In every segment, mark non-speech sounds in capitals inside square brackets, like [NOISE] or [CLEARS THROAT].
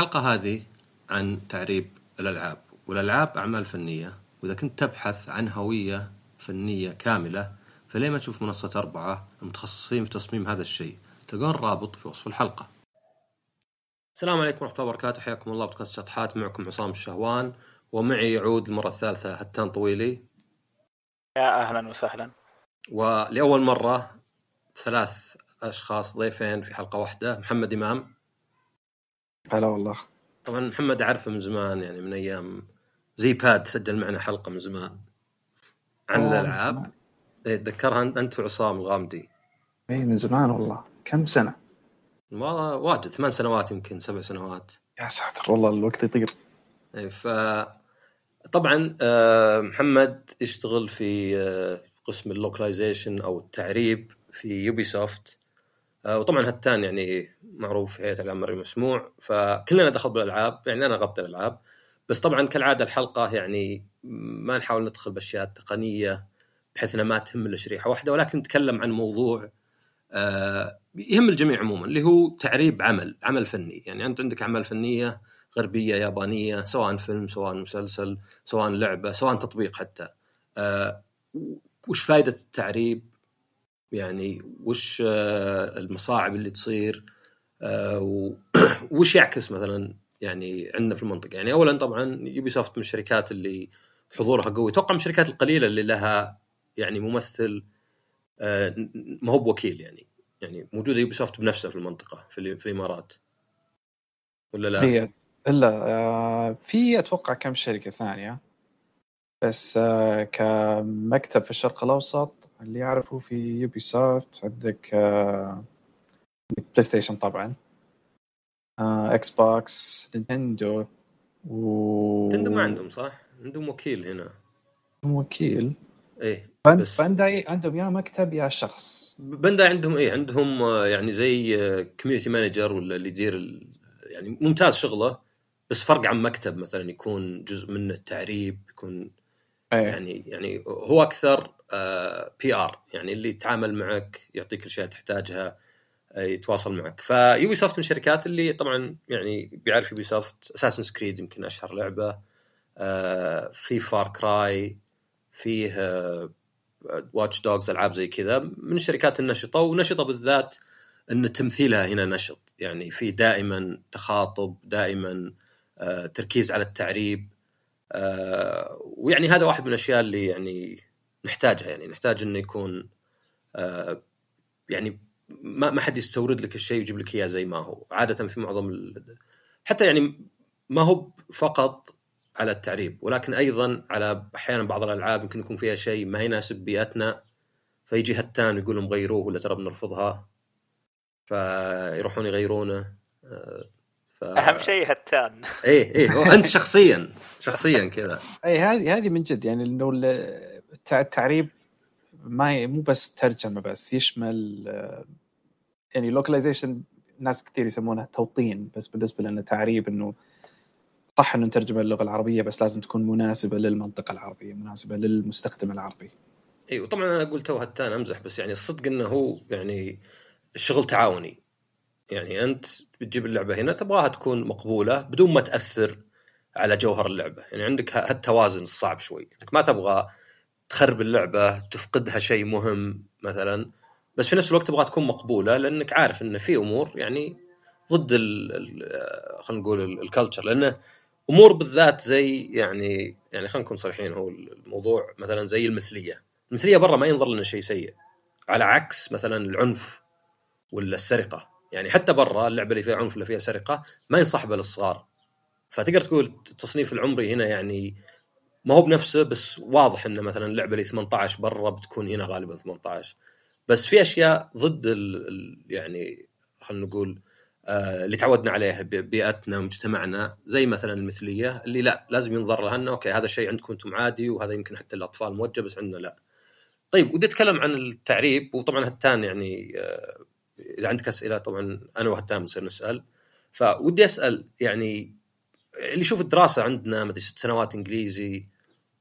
الحلقة هذه عن تعريب الألعاب والألعاب أعمال فنية وإذا كنت تبحث عن هوية فنية كاملة فليه ما تشوف منصة أربعة المتخصصين في تصميم هذا الشيء؟ تلقون الرابط في وصف الحلقة. السلام عليكم ورحمة الله وبركاته. حياكم الله. بودكاست شطحات. معكم عصام الشهوان ومعي يعود المرة الثالثة هتان طويلي. يا أهلا وسهلا. ولأول مرة ثلاث أشخاص ضيفين في حلقة واحدة محمد إمام. هلا والله. طبعا محمد أعرفه من زمان يعني من أيام زي باد سجل معنا حلقة من زمان عن آه، زمان. إيه، تذكرها أنت وعصام الغامدي. اي من زمان والله. كم سنة؟ والله واجد ثمان سنوات يمكن سبع سنوات. يا ساتر والله الوقت يطير. إيه، ف طبعا آه، محمد يشتغل في آه، قسم ال localization أو التعريب في Ubisoft وطبعا هتان يعني معروف في هيئة الاعلام مرئي مسموع فكلنا دخل بالألعاب يعني أنا غطي الألعاب بس طبعا كالعادة الحلقة يعني ما نحاول ندخل بأشياء تقنية بحيث إنها ما تهم الا شريحه واحدة ولكن نتكلم عن موضوع آه، يهم الجميع عموما اللي هو تعريب عمل عمل فني. يعني أنت عندك أعمال فنية غربية يابانية سواء فيلم سواء مسلسل سواء لعبة سواء تطبيق حتى. آه، وش فائده التعريب؟ يعني وش آه، المصاعب اللي تصير آه، [CLEARS THROAT] وش يعكس مثلا يعني عندنا في المنطقة؟ يعني اولا طبعا Ubisoft من الشركات اللي حضورها قوي. أتوقع من الشركات القليلة اللي لها يعني ممثل آه، ما هو بوكيل يعني. يعني موجوده Ubisoft بنفسها في المنطقة في, في الإمارات. ولا لا؟ هي الا في أتوقع كم شركة ثانية بس كمكتب في الشرق الأوسط اللي اعرفه في Ubisoft عندك آه، PlayStation طبعا آه، Xbox Nintendo و Nintendo ما عندهم صح؟ عندهم وكيل هنا. وكيل. إيه بس Bandai عندهم يا مكتب يا شخص. Bandai عندهم إيه؟ عندهم آه، يعني زي community manager ولا اللي يدير ال- يعني ممتاز شغلة بس فرق عن مكتب مثلا يكون جزء منه التعريب يكون إيه. يعني يعني هو أكثر PR يعني اللي يتعامل معك يعطيك الأشياء تحتاجها آه، يتواصل معك. ف Ubisoft من الشركات اللي طبعا يعني بيعرف Ubisoft Assassin's Creed يمكن أشهر لعبة آه، في Far Cry فيه Watch Dogs ألعاب زي كذا. من الشركات النشطة ونشطة بالذات إن تمثيلها هنا نشط. يعني في دائما تخاطب دائما آه، تركيز على التعريب آه، ويعني هذا واحد من الأشياء اللي يعني نحتاجها يعني نحتاج إنه يكون آه، يعني ما ما حد يستورد لك الشيء ويجيب لك إياه زي ما هو. عادة في معظم ال... حتى يعني ما هو فقط على التعريب ولكن أيضا على أحيانا بعض الألعاب يمكن يكون فيها شيء ما يناسب بيئتنا فيجي هتان يقول لهم غيروه ولا ترى بنرفضها فيروحون يغيرونه آه، ف... أهم شيء هتان. إيه إيه أنت شخصيا شخصيا كذا. [LAUGHS] اي هذه هذه من جد يعني إنه التعريب ما مو بس ترجمة بس يشمل آه، يعني localization ناس كثير يسمونها توطين بس بالنسبة لنا تعريب إنه صح إنه نترجم اللغة العربية بس لازم تكون مناسبة للمنطقة العربية مناسبة للمستخدم العربي. إيوه طبعا أنا أقول تو هتان أمزح بس يعني الصدق إنه هو يعني الشغل تعاوني. يعني أنت بتجيب اللعبة هنا تبغاها تكون مقبولة بدون ما تأثر على جوهر اللعبة. يعني عندك هالتوازن الصعب شوي. انك ما تبغى تخرب اللعبة تفقدها شيء مهم مثلا. بس في نفس الوقت تبغى تكون مقبولة لأنك عارف إن في أمور يعني ضد ال- خلينا نقول ال- ال culture لأنه أمور بالذات زي يعني يعني خلينا نكون صريحين هو الموضوع مثلا زي المثلية. المثلية برا ما ينظر لنا شيء سيء. على عكس مثلا العنف ولا السرقة. يعني حتى برا اللعبة اللي فيها عنف ولا فيها سرقة ما ينصحبها للصغار. فتقدر تقول التصنيف العمري هنا يعني ما هو بنفسه بس واضح إنه مثلا اللعبة اللي 18 برا بتكون هنا غالبا 18 بس في أشياء ضد ال ال يعني خلينا نقول آه اللي تعودنا عليه ب- بيئتنا ومجتمعنا زي مثلا المثلية اللي لا لازم ينظر لها إنه أوكي هذا الشيء عندكم أنتم عادي وهذا يمكن حتى الأطفال موجه بس عندنا لا. طيب ودي أتكلم عن التعريب وطبعا هتان يعني آه إذا عندك أسئلة طبعا أنا وهتان بنصير نسأل فودي أسأل يعني اللي يشوف الدراسة عندنا مدري ست سنوات إنجليزي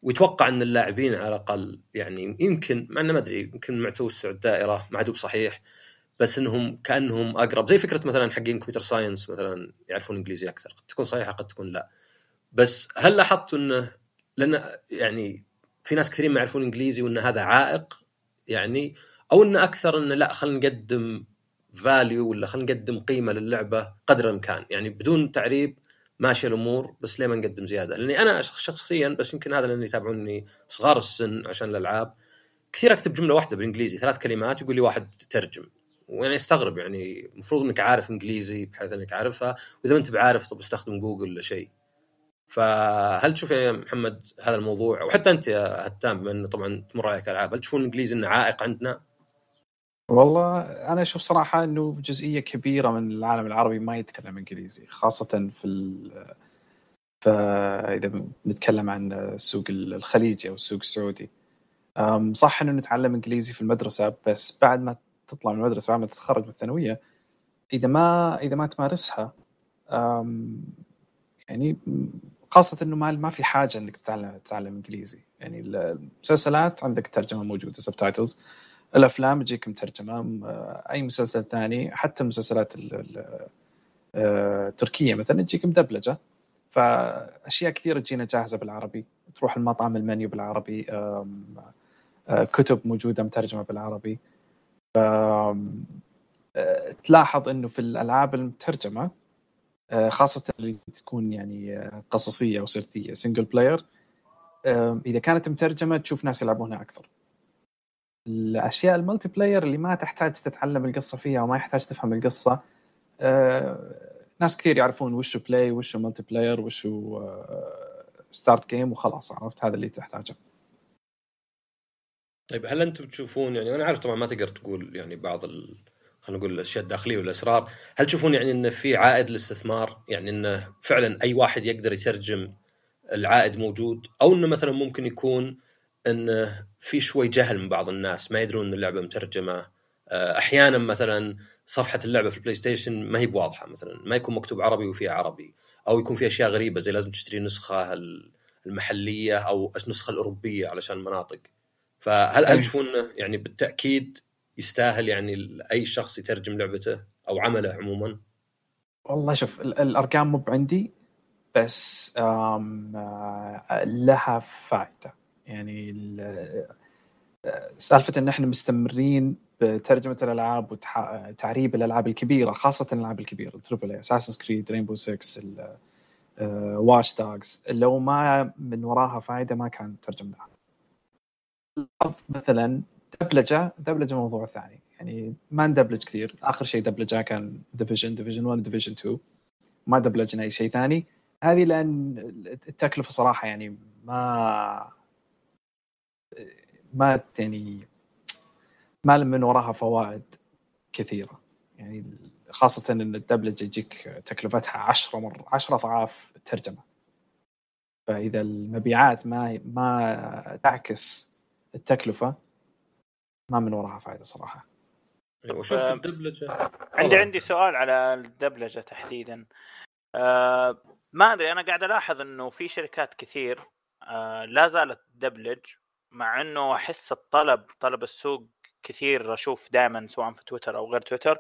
ويتوقع إن اللاعبين على الأقل يعني يمكن مع إنه ما أدري يمكن مع توسع الدائره هو بصحيح بس إنهم كأنهم أقرب. زي فكرة مثلا حقين computer science مثلا يعرفون إنجليزي أكثر قد تكون صحيحة قد تكون لا. بس هل لاحظت إنه لأن يعني في ناس كثيرين ما يعرفون إنجليزي وإن هذا عائق يعني أو انه أكثر إنه لا خلينا نقدم فاليو ولا خلينا نقدم قيمة للعبة قدر الإمكان. يعني بدون تعريب ماشيه الأمور بس ليه ما نقدم زيادة؟ لأني أنا شخصيا بس يمكن هذا لاني يتابعوني صغار السن عشان الألعاب كثير أكتب جملة واحدة بالإنجليزي ثلاث كلمات يقول لي واحد ترجم ويعني أستغرب يعني المفروض إنك عارف إنجليزي بحيث إنك عارفها وإذا ما أنت بعارف طب استخدم جوجل ولا شيء. فهل تشوف يا محمد هذا الموضوع وحتى أنت يا هتام انه طبعا تمر عليك ألعاب هل تشوفون الانجليزي إنه عائق عندنا؟ والله أنا أشوف صراحة إنه جزئية كبيرة من العالم العربي ما يتكلم إنجليزي خاصة في ال... فاذا بنتكلم عن السوق الخليجي أو السوق السعودي. صح إنه نتعلم إنجليزي في المدرسة بس بعد ما تطلع من المدرسة بعد ما تتخرج من الثانوية إذا ما إذا ما تمارسها يعني خاصة إنه ما ما في حاجة إنك تتعلم تتعلم إنجليزي، يعني المسلسلات عندك ترجمة موجودة سبتايتلز، الأفلام تجيك مترجمة، أي مسلسل ثاني حتى المسلسلات التركية مثلا تجيك مدبلجة، فأشياء كثيرة تجينا جاهزة بالعربي، تروح المطعم المنيو بالعربي، كتب موجودة مترجمة بالعربي، ف تلاحظ إنه في الألعاب المترجمة خاصة اللي تكون يعني قصصية أو سرديه single player إذا كانت مترجمة تشوف ناس يلعبونها أكثر. الأشياء ال multiplayer اللي ما تحتاج تتعلم القصة فيها وما يحتاج تفهم القصة ناس كثير يعرفون وش play وش multiplayer وش start game وخلاص عرفت هذا اللي تحتاجه طيب هل أنتم تشوفون يعني أنا عارف طبعا ما تقدر تقول يعني بعض ال... خلينا نقول الأشياء الداخلية والاسرار، هل تشوفون يعني انه في عائد للاستثمار؟ يعني إنه فعلا أي واحد يقدر يترجم العائد موجود أو إنه مثلا ممكن يكون إنه في شوي جهل من بعض الناس ما يدرون إن اللعبة مترجمة. أحيانا مثلا صفحة اللعبة في البلاي ستيشن ما هي بواضحة مثلا ما يكون مكتوب عربي وفيها عربي أو يكون في أشياء غريبة زي لازم تشتري نسخة المحلية أو النسخة الأوروبية علشان المناطق فهل هل تشوفون يعني بالتأكيد يستاهل يعني أي شخص يترجم لعبته أو عمله عموما؟ والله شوف الأرقام مو عندي بس لها فائده يعني سالفة إن إحنا مستمرين بترجمة الألعاب وتعريب الألعاب الكبيرة خاصة الألعاب الكبيرة التربل اساسن كريد رينبو 6 واش دوجز لو ما من وراها فائده ما كان ترجمناها مثلا دبلجة دبلجة موضوع ثاني. يعني ما ندبلج كثير. آخر شيء دبلجة كان ديفيجن ديفيجن 1 ديفيجن 2 ما دبلجنا أي شيء ثاني. هذه لأن التكلفة صراحة يعني ما ما يعني ما من وراها فوائد كثيرة. يعني خاصة إن الدبلجة يجيك تكلفتها 10 مره 10 أضعاف الترجمة. فإذا المبيعات ما ما تعكس التكلفة ما من وراها فائده صراحة. وشوف الدبلجة؟ عندي عندي سؤال على الدبلجة تحديدا. آه ما أدري أنا قاعد ألاحظ إنه في شركات كثير آه لا زالت تدبلج مع إنه أحس الطلب طلب السوق كثير أشوف دائما سواء في تويتر أو غير تويتر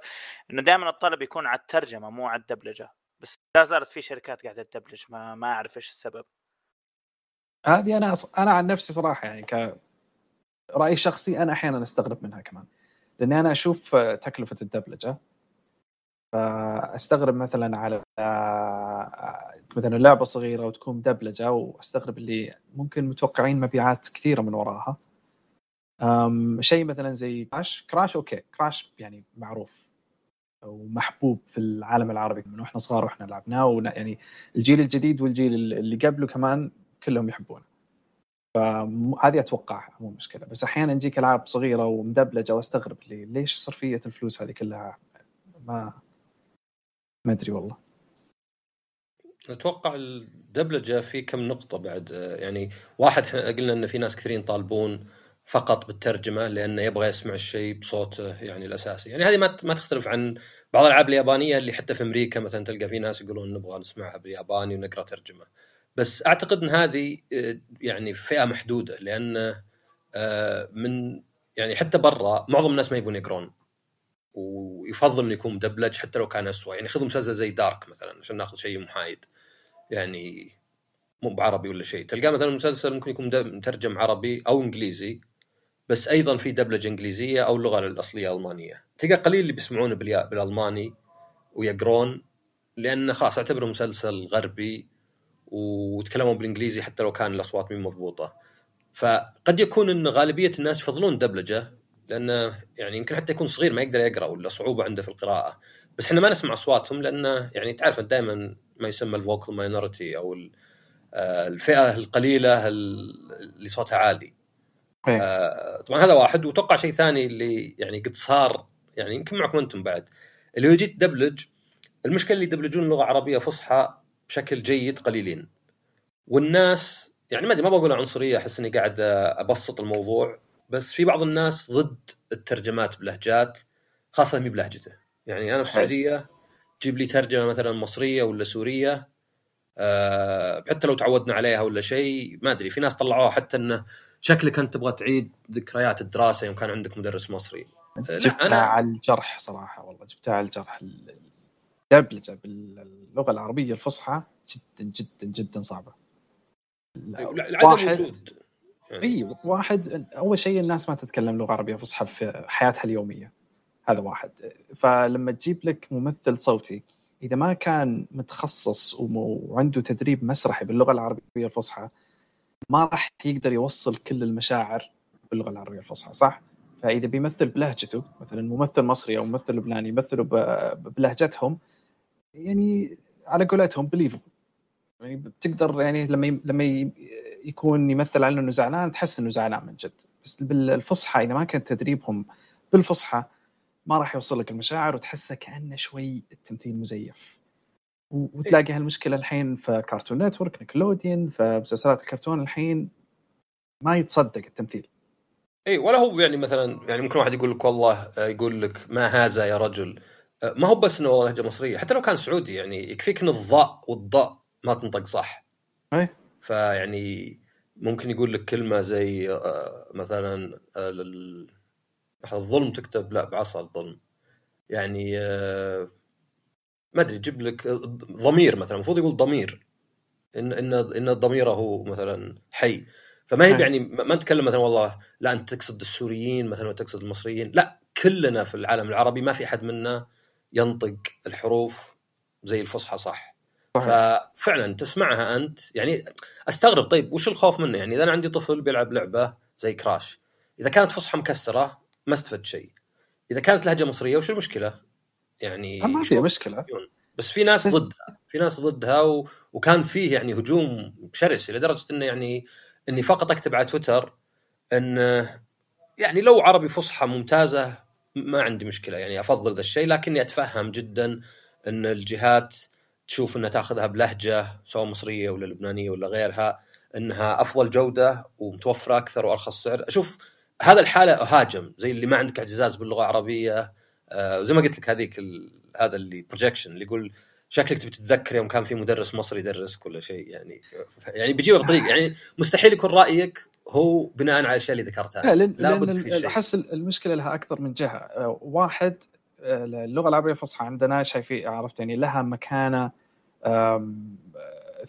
إنه دائما الطلب يكون على الترجمة مو على الدبلجة. بس لا زالت في شركات قاعدة تدبلج ما ما أعرف إيش السبب. هذه أنا أنا عن نفسي صراحة يعني ك رأي شخصي أنا أحيانا أستغرب منها كمان. لأني أنا أشوف تكلفة الدبلجة فأستغرب مثلا على مثلا لعبة صغيرة وتكون مدبلجة وأستغرب اللي ممكن متوقعين مبيعات كثيرة من وراها. شيء مثلا زي كراش. كراش أوكي. كراش يعني معروف ومحبوب في العالم العربي من وإحنا صغار وإحنا لعبناه يعني الجيل الجديد والجيل اللي قبله كمان كلهم يحبونه. فهذه اتوقعها مو مشكلة. بس أحيانا تجيك ألعاب صغيرة ومدبلجة وأستغرب لي ليش صرفية الفلوس هذه كلها؟ ما ما أدري والله. أتوقع الدبلجه في كم نقطة بعد يعني واحد قلنا إن في ناس كثيرين يطالبون فقط بالترجمة لأنه يبغى يسمع الشيء بصوته يعني الاساسي، يعني هذه ما ما تختلف عن بعض الألعاب اليابانية اللي حتى في أمريكا مثلا تلقى في ناس يقولون نبغى نسمعها بالياباني ونقرأ ترجمة. بس أعتقد إن هذه يعني فئة محدودة لأن من يعني حتى برا معظم الناس ما يبون يقرون. ويفضل انه يكون مدبلج حتى لو كان اسوء يعني خذوا مسلسل زي دارك مثلا عشان ناخذ شيء محايد. يعني مو بعربي ولا شيء. تلقاه مثلا مسلسل ممكن يكون مترجم عربي أو إنجليزي بس أيضا في دبلجة إنجليزية أو اللغة الأصلية ألمانية. تلقى قليل اللي بيسمعونه بالألماني ويقرون لأنه خلاص اعتبره مسلسل غربي وتكلموا بالإنجليزي حتى لو كان الأصوات مو مضبوطة. فقد يكون إن غالبية الناس يفضلون دبلجة لأنه يعني يمكن حتى يكون صغير ما يقدر يقرأ ولا صعوبة عنده في القراءة. بس إحنا ما نسمع أصواتهم لأنه يعني تعرف دائما ما يسمى ال vocal minority أو آه، الفئة القليلة اللي صوتها عالي. إيه. آه طبعا هذا واحد. وتوقع شيء ثاني اللي يعني قد صار يعني يمكن معكم أنتم بعد. اللي هو جيت تدبلج المشكلة اللي يدبلجون لغة عربية فصحى بشكل جيد قليلين. والناس يعني ما أدري ما بقول عنصرية أحس إني قاعد أبسط الموضوع. بس في بعض الناس ضد الترجمات بلهجات خاصة مي بلهجته. يعني أنا في السعودية جيب لي ترجمة مثلا مصرية ولا سورية أه حتى لو تعودنا عليها ولا شيء ما أدري في ناس طلعوها حتى إنه شكلك أنت تبغى تعيد ذكريات الدراسة يوم كان عندك مدرس مصري. جبتها أنا... على الجرح صراحة والله جبتها على الجرح الدبلجة باللغة العربية الفصحى جدا جدا جدا صعبة. واحد يعني. اي واحد أول شيء الناس ما تتكلم لغة عربية فصحى في حياتها اليومية. هذا واحد. فلما تجيب لك ممثل صوتي إذا ما كان متخصص وعنده تدريب مسرحي باللغة العربية الفصحى ما راح يقدر يوصل كل المشاعر باللغة العربية الفصحى صح؟ فإذا بيمثل بلهجته مثلا ممثل مصري أو ممثل لبناني يمثلوا بلهجتهم يعني على قولتهم بليفل يعني بتقدر يعني لما لما يكون يمثل على إنه زعلان تحس إنه زعلان من جد. بس بالفصحى إذا ما كان تدريبهم بالفصحى ما راح يوصل لك المشاعر وتحسه كأنه شوي التمثيل مزيف. وتلاقي هالمشكلة الحين في كارتون نتورك نيكلوديان في مسلسلات الكرتون الحين ما يتصدق التمثيل. اي ولا هو يعني مثلا يعني ممكن واحد يقول لك والله يقول لك ما هذا يا رجل. ما هو بس إنه والله لهجة مصرية حتى لو كان سعودي يعني يكفيك إن الضاد والظاء ما تنطق صح. اي فيعني ممكن يقول لك كلمة زي مثلا الظلم تكتب لا بعصا الظلم. يعني ما أدري يجيب لك ضمير مثلا المفروض يقول ضمير. إن إن إن ضميره مثلا حي. فما هي يعني ما نتكلم مثلا والله لا أنت تقصد السوريين مثلا وتقصد المصريين. لا كلنا في العالم العربي ما في أحد منا ينطق الحروف زي الفصحى صح. ففعلا تسمعها أنت. يعني أستغرب طيب وش الخوف منه؟ يعني إذا أنا عندي طفل بيلعب لعبة زي كراش إذا كانت فصحى مكسرة ما استفدت شيء. إذا كانت لهجة مصرية وش المشكلة؟ يعني ما في مشكلة. بس في ناس ضدها. في ناس ضدها و... وكان فيه يعني هجوم شرس لدرجة إنه يعني إني فقط أكتب على تويتر إن يعني لو عربي فصحى ممتازة ما عندي مشكلة. يعني أفضل ذا الشيء لكني أتفهم جدا إن الجهات تشوف إنها تأخذها بلهجة سواء مصرية ولا لبنانية ولا غيرها إنها أفضل جودة ومتوفرة أكثر وأرخص سعر. أشوف هذا الحالة أهاجم زي اللي ما عندك اعتزاز باللغة العربية. آه زي ما قلت لك هذيك هذا اللي projection اللي يقول شكلك تبي تتذكر يوم كان في مدرس مصري يدرسك ولا شيء يعني يعني بيجيبها بطريقه يعني مستحيل يكون رأيك هو بناء على الاشياء اللي ذكرتها لأن لأن أحس المشكلة لها أكثر من جهة. آه، واحد آه، اللغة العربية الفصحى عندنا شايفين عرفت يعني لها مكانة.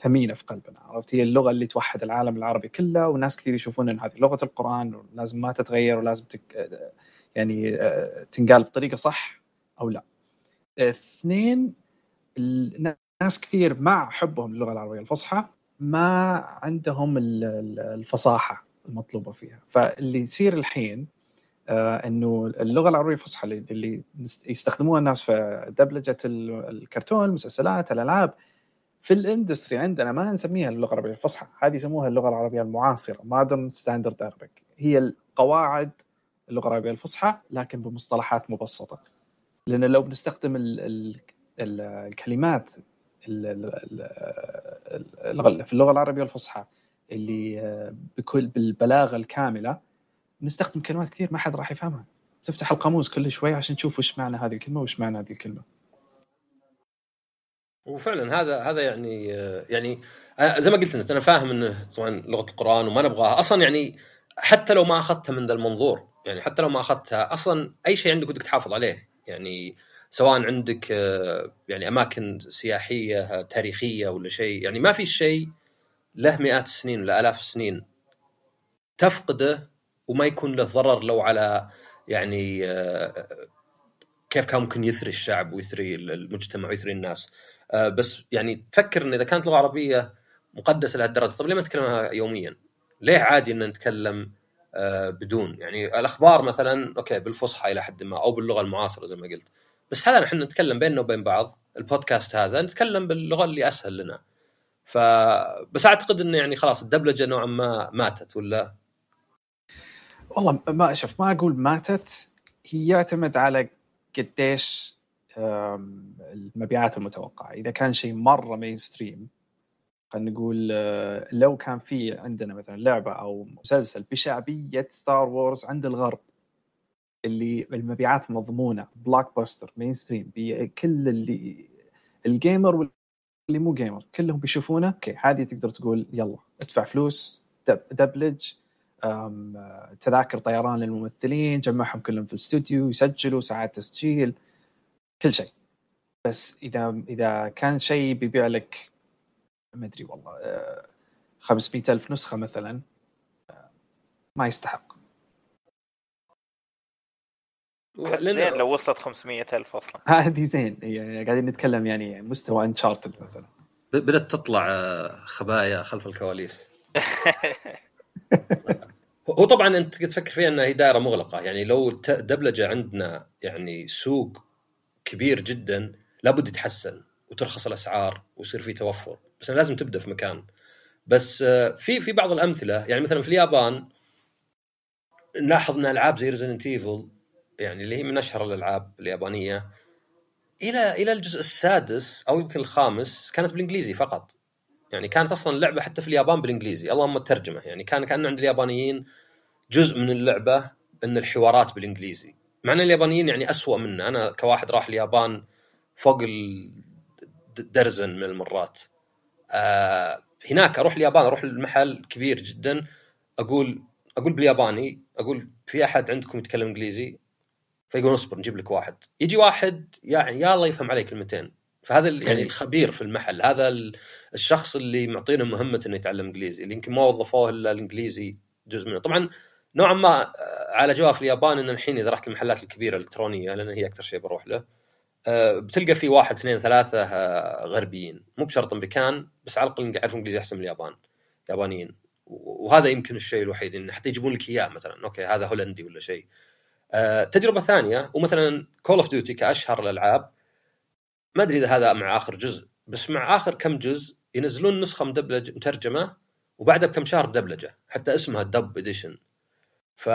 ثمينة في قلبنا عرفت هي اللغة اللي توحد العالم العربي كله وناس كثير يشوفون ان هذه لغة القرآن ولازم ما تتغير ولازم تك يعني آه، تنقال بطريقة صح أو لا. اثنين ناس كثير مع حبهم للغة العربية الفصحى ما عندهم الفصاحة المطلوبة فيها فاللي يصير الحين آه إنه اللغة العربية الفصحى اللي يستخدموها الناس في دبلجة الكرتون المسلسلات الألعاب في ال industry عندنا ما نسميها اللغة العربية الفصحى هذه يسموها اللغة العربية المعاصرة Modern Standard Arabic هي القواعد اللغة العربية الفصحى لكن بمصطلحات مبسطة. لأن لو بنستخدم ال ال ال الكلمات في اللغة العربية الفصحى اللي بكل بالبلاغة الكاملة نستخدم كلمات كثير ما حد راح يفهمها. تفتح القاموس كل شوي عشان تشوف وش معنى هذه الكلمة وش معنى هذه الكلمة. وفعلا هذا هذا يعني آه، يعني زي ما قلت انت أنا فاهم إنه طبعا لغة القرآن وما نبغاها. أصلا يعني حتى لو ما أخذتها من ذا المنظور يعني حتى لو ما أخذتها أصلا أي شيء عندك ودك تحافظ عليه. يعني سواء عندك آه، يعني أماكن سياحية آه، تاريخية ولا شيء يعني ما في شيء له مئات السنين ولا آلاف السنين تفقده وما يكون له ضرر لو على يعني آه، كيف كان ممكن يثري الشعب ويثري المجتمع ويثري الناس. بس يعني تفكر إن إذا كانت اللغة العربيه مقدسة لهالدرجه طيب ليه ما نتكلمها يوميا؟ ليه عادي إن نتكلم بدون؟ يعني الأخبار مثلا okay بالفصحى إلى حد ما أو باللغة المعاصرة زي ما قلت. بس هذا نحن نتكلم بيننا وبين بعض البودكاست هذا نتكلم باللغة اللي أسهل لنا. ف بس أعتقد انه يعني خلاص الدبلجة نوعا ما ماتت ولا؟ والله ما شوف ما أقول ماتت هي يعتمد على قديش المبيعات المتوقعة. إذا كان شيء مرة mainstream خلينا نقول آه، لو كان في عندنا مثلا لعبة أو مسلسل بشعبية ستار وورز عند الغرب اللي المبيعات مضمونة blockbuster mainstream كل اللي ال gamer واللي مو gamer كلهم بيشوفونه okay هذه تقدر تقول يلا ادفع فلوس دب دبلج تذاكر طيران للممثلين جمعهم كلهم في الاستوديو يسجلوا ساعات تسجيل. كل شيء. بس إذا إذا كان شيء بيبيع لك ما أدري والله 500 آه، ألف نسخة مثلا آه، ما يستحق. زين لو وصلت 500 ألف أصلا. [LAUGHS] هذه زين. يعني قاعدين نتكلم يعني مستوى انشارتد مثلا. بدأت تطلع آه، خبايا خلف الكواليس. [LAUGHS] هو طبعا أنت تفكر فيها إنها هي دائره مغلقة. يعني لو دبلجة عندنا يعني سوق كبير جدا لابد يتحسن وترخص الأسعار ويصير في توفر. بس لازم تبدأ في مكان. بس آه، في في بعض الأمثلة يعني مثلا في اليابان نلاحظ إن ألعاب زي ريزنت ايفل يعني اللي هي من أشهر الألعاب اليابانية إلى إلى الجزء السادس أو يمكن الخامس كانت بالإنجليزي فقط. يعني كانت أصلا اللعبه حتى في اليابان بالإنجليزي. اللهم الترجمة يعني كان كان عند اليابانيين جزء من اللعبة إن الحوارات بالإنجليزي. مع إن اليابانيين يعني أسوأ منا أنا كواحد راح اليابان فوق الدرزن من المرات. آه هناك أروح اليابان أروح المحل كبير جدا أقول أقول بالياباني أقول في أحد عندكم يتكلم إنجليزي؟ فيقول اصبر نجيب لك واحد. يجي واحد يعني يا الله يفهم عليه كلمتين. فهذا يعني الخبير في المحل هذا الشخص اللي معطينا مهمة إنه يتعلم إنجليزي اللي يمكن ما وظفوه إلا الإنجليزي جزء منه. طبعا نوعا ما آه، على جواب في اليابان ان الحين إذا رحت المحلات الكبيرة الإلكترونية لأن هي أكثر شيء بروح له آه، بتلقى في واحد اثنين ثلاثة آه، غربيين. مو بشرط أمريكان بس على الأقل يعرفون إنجليزي أحسن من اليابان يابانيين. وهذا يمكن الشيء الوحيد انه حتى يجيبون لك إياه مثلا. okay هذا هولندي ولا شيء. تجربة ثانية ومثلا Call of Duty كأشهر الألعاب ما أدري إذا هذا مع آخر جزء بس مع آخر كم جزء ينزلون نسخة مدبلج مترجمة وبعدها بكم شهر دبلجه حتى اسمها dub edition ف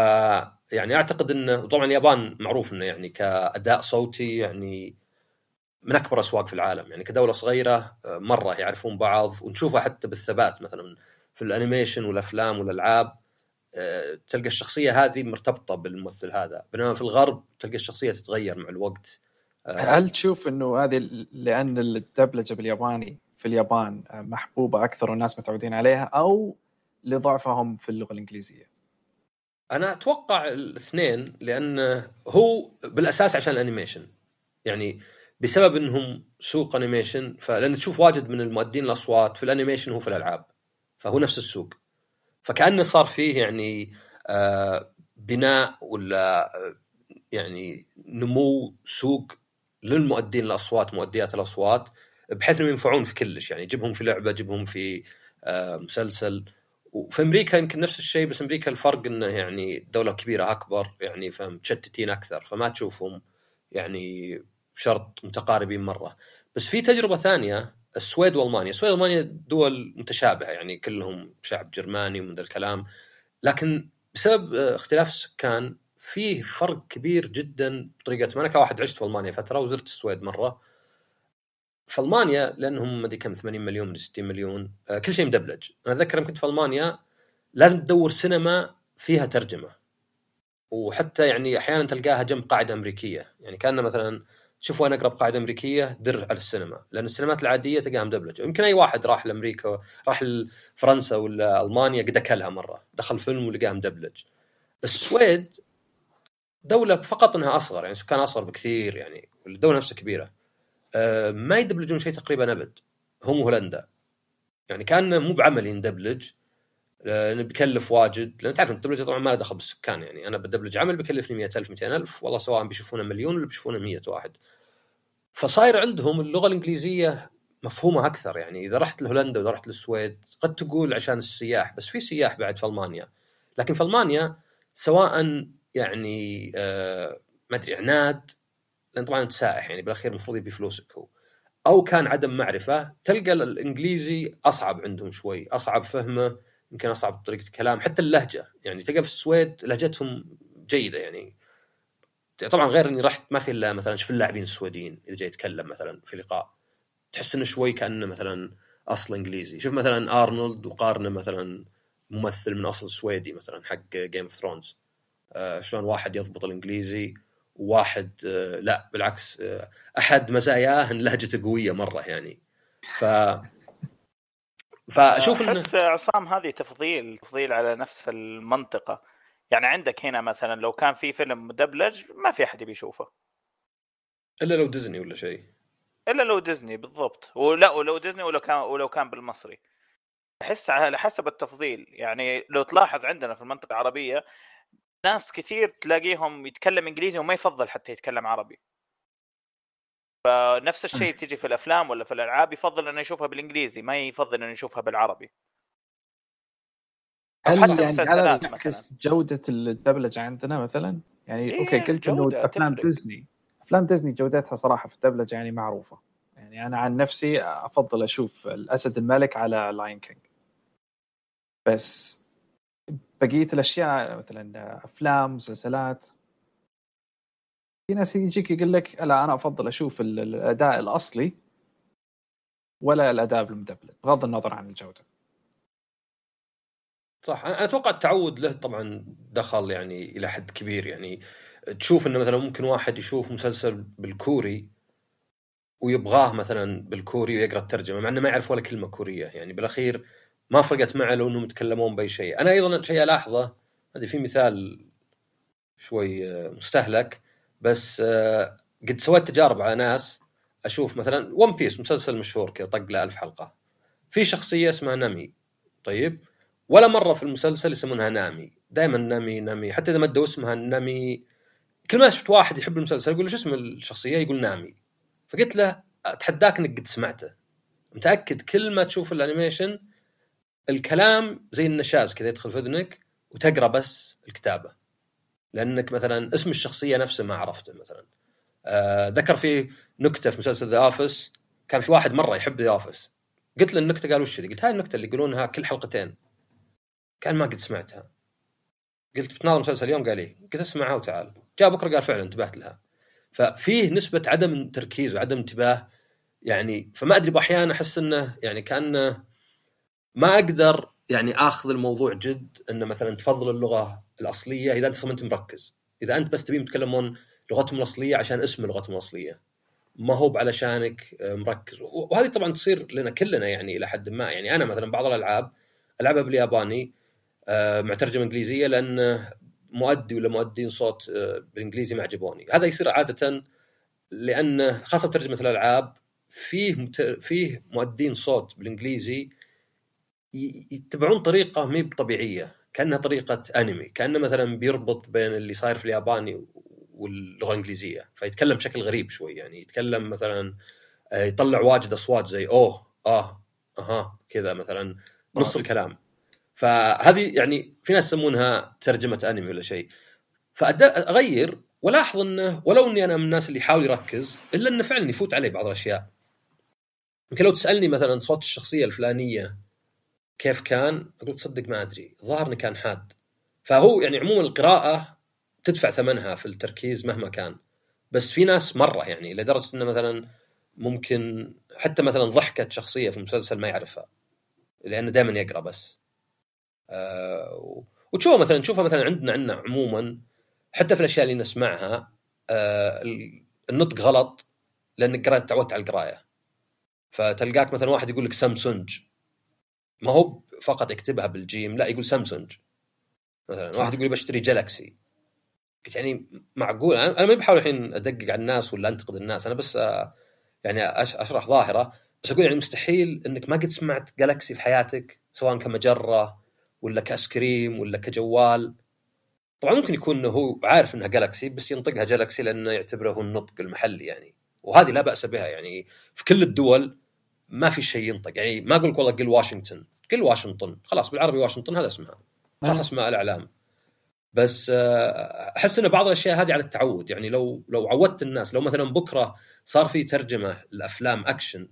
يعني أعتقد إنه طبعا اليابان معروف إنه يعني كأداء صوتي يعني من أكبر أسواق في العالم. يعني كدولة صغيرة مرة يعرفون بعض ونشوفها حتى بالثبات مثلا في الأنيميشن والأفلام والألعاب آه، تلقى الشخصية هذه مرتبطة بالممثل هذا. بينما في الغرب تلقى الشخصية تتغير مع الوقت. آه، هل تشوف إنه هذه لأن الدبلجة بالياباني في اليابان محبوبة أكثر والناس متعودين عليها أو لضعفهم في اللغة الإنجليزية؟ أنا أتوقع الاثنين لأن هو بالأساس عشان ال animation. يعني بسبب إنهم سوق animation فلأن تشوف واجد من المؤدين الأصوات في ال animation هو في الألعاب فهو نفس السوق. فكأنه صار فيه يعني آه، بناء ولا آه، يعني نمو سوق للمؤدين الأصوات مؤديات الأصوات بحيث إنهم ينفعون في كلش. يعني جيبهم في لعبة جيبهم في آه، مسلسل. وفي أمريكا يمكن نفس الشيء بس أمريكا الفرق إنه يعني دولة كبيرة أكبر يعني فمتشتتين أكثر فما تشوفهم يعني شرط متقاربين مرة. بس في تجربة ثانية السويد والمانيا، السويد والمانيا دول متشابهة يعني كلهم شعب جرماني ومن ذا الكلام. لكن بسبب اختلاف السكان فيه فرق كبير جدا بطريقة أنا كواحد عشت في ألمانيا فترة وزرت السويد مرة. في ألمانيا لأنهم ما أدري كم 80 مليون من 60 مليون آه، كل شيء مدبلج. أنا أتذكر كنت في ألمانيا لازم تدور سينما فيها ترجمة. وحتى يعني أحيانا تلقاها جنب قاعدة أمريكية. يعني كان مثلا شوف وين أقرب قاعدة أمريكية در على السينما. لأن السينمات العادية تلقاها مدبلجه يمكن أي واحد راح لأمريكا راح لفرنسا ولا ألمانيا قد أكلها مرة. دخل فيلم ولقاها مدبلج. السويد دولة فقط إنها أصغر. يعني سكان أصغر بكثير يعني. الدولة نفسها كبيرة. ما يدبلجون شيء تقريبا أبد. هم هولندا. يعني كان مو بعملي ندبلج لأنه بيكلف واجد. لأن تعرف الدبلجة طبعا ما له دخل بالسكان يعني. أنا بدبلج عمل بيكلفني 100000 200000 والله سواء بيشوفونه مليون ولا بيشوفونه 100 واحد. فصاير عندهم اللغة الإنجليزية مفهومة أكثر. يعني إذا رحت لهولندا وإذا رحت للسويد قد تقول عشان السياح بس في سياح بعد في ألمانيا. لكن في ألمانيا سواء يعني آه ما أدري عناد لأن طبعا أنت سائح يعني بالأخير المفروض يبي فلوسك هو. أو كان عدم معرفة تلقى الإنجليزي أصعب عندهم شوي أصعب فهمه يمكن أصعب طريقة الكلام حتى اللهجة. يعني تلقى في السويد لهجتهم جيدة يعني. طبعا غير إني رحت ما في إلا مثلا شوف اللاعبين السويديين إذا جاي يتكلم مثلا في لقاء. تحس إنه شوي كأنه مثلا أصل إنجليزي. شوف مثلا أرنولد وقارنه مثلا ممثل من أصل سويدي مثلا حق Game of Thrones شلون واحد يضبط الإنجليزي وواحد آه لا بالعكس آه أحد مزاياه إن لهجته قوية مرة يعني. ف فأشوف أحس عصام هذه تفضيل تفضيل على نفس المنطقة. يعني عندك هنا مثلا لو كان في فيلم مدبلج ما في أحد بيشوفه. إلا لو ديزني ولا شيء. إلا لو ديزني بالضبط. ولا ولو ديزني ولو كان ولو كان بالمصري. أحس على حسب التفضيل. يعني لو تلاحظ عندنا في المنطقة العربية ناس كثير تلاقيهم يتكلم إنجليزي وما يفضل حتى يتكلم عربي. فنفس الشيء تجي في الأفلام ولا في الألعاب يفضل إنه يشوفها بالإنجليزي ما يفضل إنه يشوفها بالعربي. هل حتى يعني يعكس جودة الدبلجة عندنا مثلا؟ يعني إيه okay قلت إنه أفلام ديزني أفلام ديزني جودتها صراحة في الدبلجة يعني معروفة. يعني أنا عن نفسي أفضل أشوف الأسد الملك على Lion King بس بقية الأشياء مثلا أفلام مسلسلات. في ناس يجيك يقول لك لا أنا أفضل أشوف الأداء الأصلي ولا الأداء بالمدبلج بغض النظر عن الجودة. صح. أنا أتوقع التعود له طبعا دخل يعني إلى حد كبير. يعني تشوف إنه مثلا ممكن واحد يشوف مسلسل بالكوري ويبغاه مثلا بالكوري ويقرأ الترجمة مع إنه ما يعرف ولا كلمة كورية. يعني بالأخير ما فرقت معه لو انهم يتكلمون بأي شيء. أنا أيضا شيء ألاحظه هذه في مثال شوي مستهلك بس آه، قد سويت تجارب على ناس أشوف مثلا ون بيس مسلسل مشهور كذا طق له ألف حلقة. في شخصية اسمها نامي. طيب ولا مرة في المسلسل يسمونها نامي. دائما نامي نامي. حتى إذا مدوا اسمها نامي كل ما شفت واحد يحب المسلسل يقول شو اسم الشخصية؟ يقول نامي. فقلت له أتحداك إنك قد سمعته. متأكد كل ما تشوف ال animation الكلام زي النشاز كذا يدخل في اذنك وتقرأ بس الكتابة. لأنك مثلا اسم الشخصية نفسه ما عرفته مثلا. آه ذكر في نكتة في مسلسل The Office كان في واحد مرة يحب The Office قلت له النكتة قال وش قلت هاي النكتة اللي يقولونها كل حلقتين. قال ما قد سمعتها. قلت بتناظر مسلسل اليوم؟ قال لي قلت اسمعها وتعال. جاء بكرة قال فعلا انتبهت لها. ففيه نسبة عدم تركيز وعدم انتباه يعني فما أدري بأحيان أحس إنه يعني كأنه ما أقدر يعني آخذ الموضوع جد إنه مثلا تفضل اللغة الأصلية إذا أنت انت مركز. إذا أنت بس تبين يتكلمون لغتهم الأصلية عشان اسم لغتهم الأصلية. ما هو علشانك آه، مركز. وهذه طبعا تصير لنا كلنا يعني إلى حد ما. يعني أنا مثلا بعض الألعاب ألعبها بالياباني آه، مع ترجمه انجليزيه لأن مؤدي ولا مؤدين صوت آه، بالإنجليزي ما عجبوني. هذا يصير عادة لأن خاصة بترجمه الألعاب فيه فيه مؤدين صوت بالإنجليزي يتبعون طريقة مي طبيعيه كأنها طريقة أنمي كأنه مثلا بيربط بين اللي صاير في الياباني واللغة الإنجليزية. فيتكلم بشكل غريب شوي يعني يتكلم مثلا آه، يطلع واجد أصوات زي أوه آه أها كذا مثلا نص الكلام. فهذه يعني في ناس يسمونها ترجمة أنمي ولا شيء. فاغير ولاحظ إنه ولو إني أنا من الناس اللي يحاول يركز إلا إنه فعلا يفوت علي بعض الأشياء. يمكن لو تسألني مثلا صوت الشخصية الفلانية كيف كان؟ أقول تصدق ما أدري، الظاهر انه كان حاد. فهو يعني عموما القراءة تدفع ثمنها في التركيز مهما كان. بس في ناس مرة يعني لدرجة إنه مثلا ممكن حتى مثلا ضحكة شخصية في المسلسل ما يعرفها لأنه دائما يقرأ بس. آه وتشوفها مثلا تشوفها مثلا عندنا عندنا عموما حتى في الأشياء اللي نسمعها آه النطق غلط لأنك قرأت تعودت على القراية. فتلقاك مثلا واحد يقول لك سامسونج ما هو فقط يكتبها بالجيم لا يقول سامسونج. مثلا واحد يقول بشتري جالكسي يعني معقول أنا ما بحاول الحين أدقق على الناس ولا أنتقد الناس أنا بس آه، يعني أشرح ظاهرة. بس أقول يعني مستحيل إنك ما قد سمعت جالكسي في حياتك سواء كمجرة ولا كأيس كريم ولا كجوال. طبعا ممكن يكون إنه هو عارف إنها جالكسي بس ينطقها جالكسي لأنه يعتبره هو النطق المحلي يعني. وهذه لا بأس بها يعني في كل الدول. ما في شيء ينطق. يعني ما أقول لك والله قل واشنطن. قل واشنطن. خلاص بالعربي واشنطن هذا اسمها. خلاص اسماء الإعلام. بس آه، أحس ان بعض الأشياء هذه على التعود. يعني لو لو عودت الناس لو مثلا بكرة صار في ترجمة لأفلام أكشن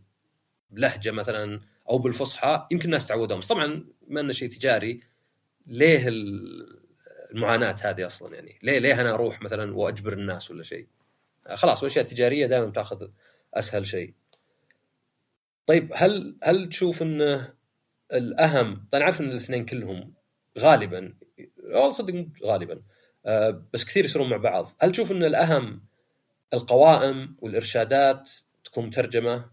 بلهجة مثلا أو بالفصحى يمكن الناس تعودهم. بس طبعا بما إنه شيء تجاري. ليه ال- المعاناة هذه أصلا يعني؟ ليه ليه أنا أروح مثلا وأجبر الناس ولا شيء؟ خلاص الأشياء التجارية دائما تاخذ أسهل شيء. طيب هل هل تشوف انه الأهم أنا عارف إن الاثنين كلهم غالبا والله صدق غالبا آه، بس كثير يصيرون مع بعض. هل تشوف إن الأهم القوائم والإرشادات تكون مترجمة؟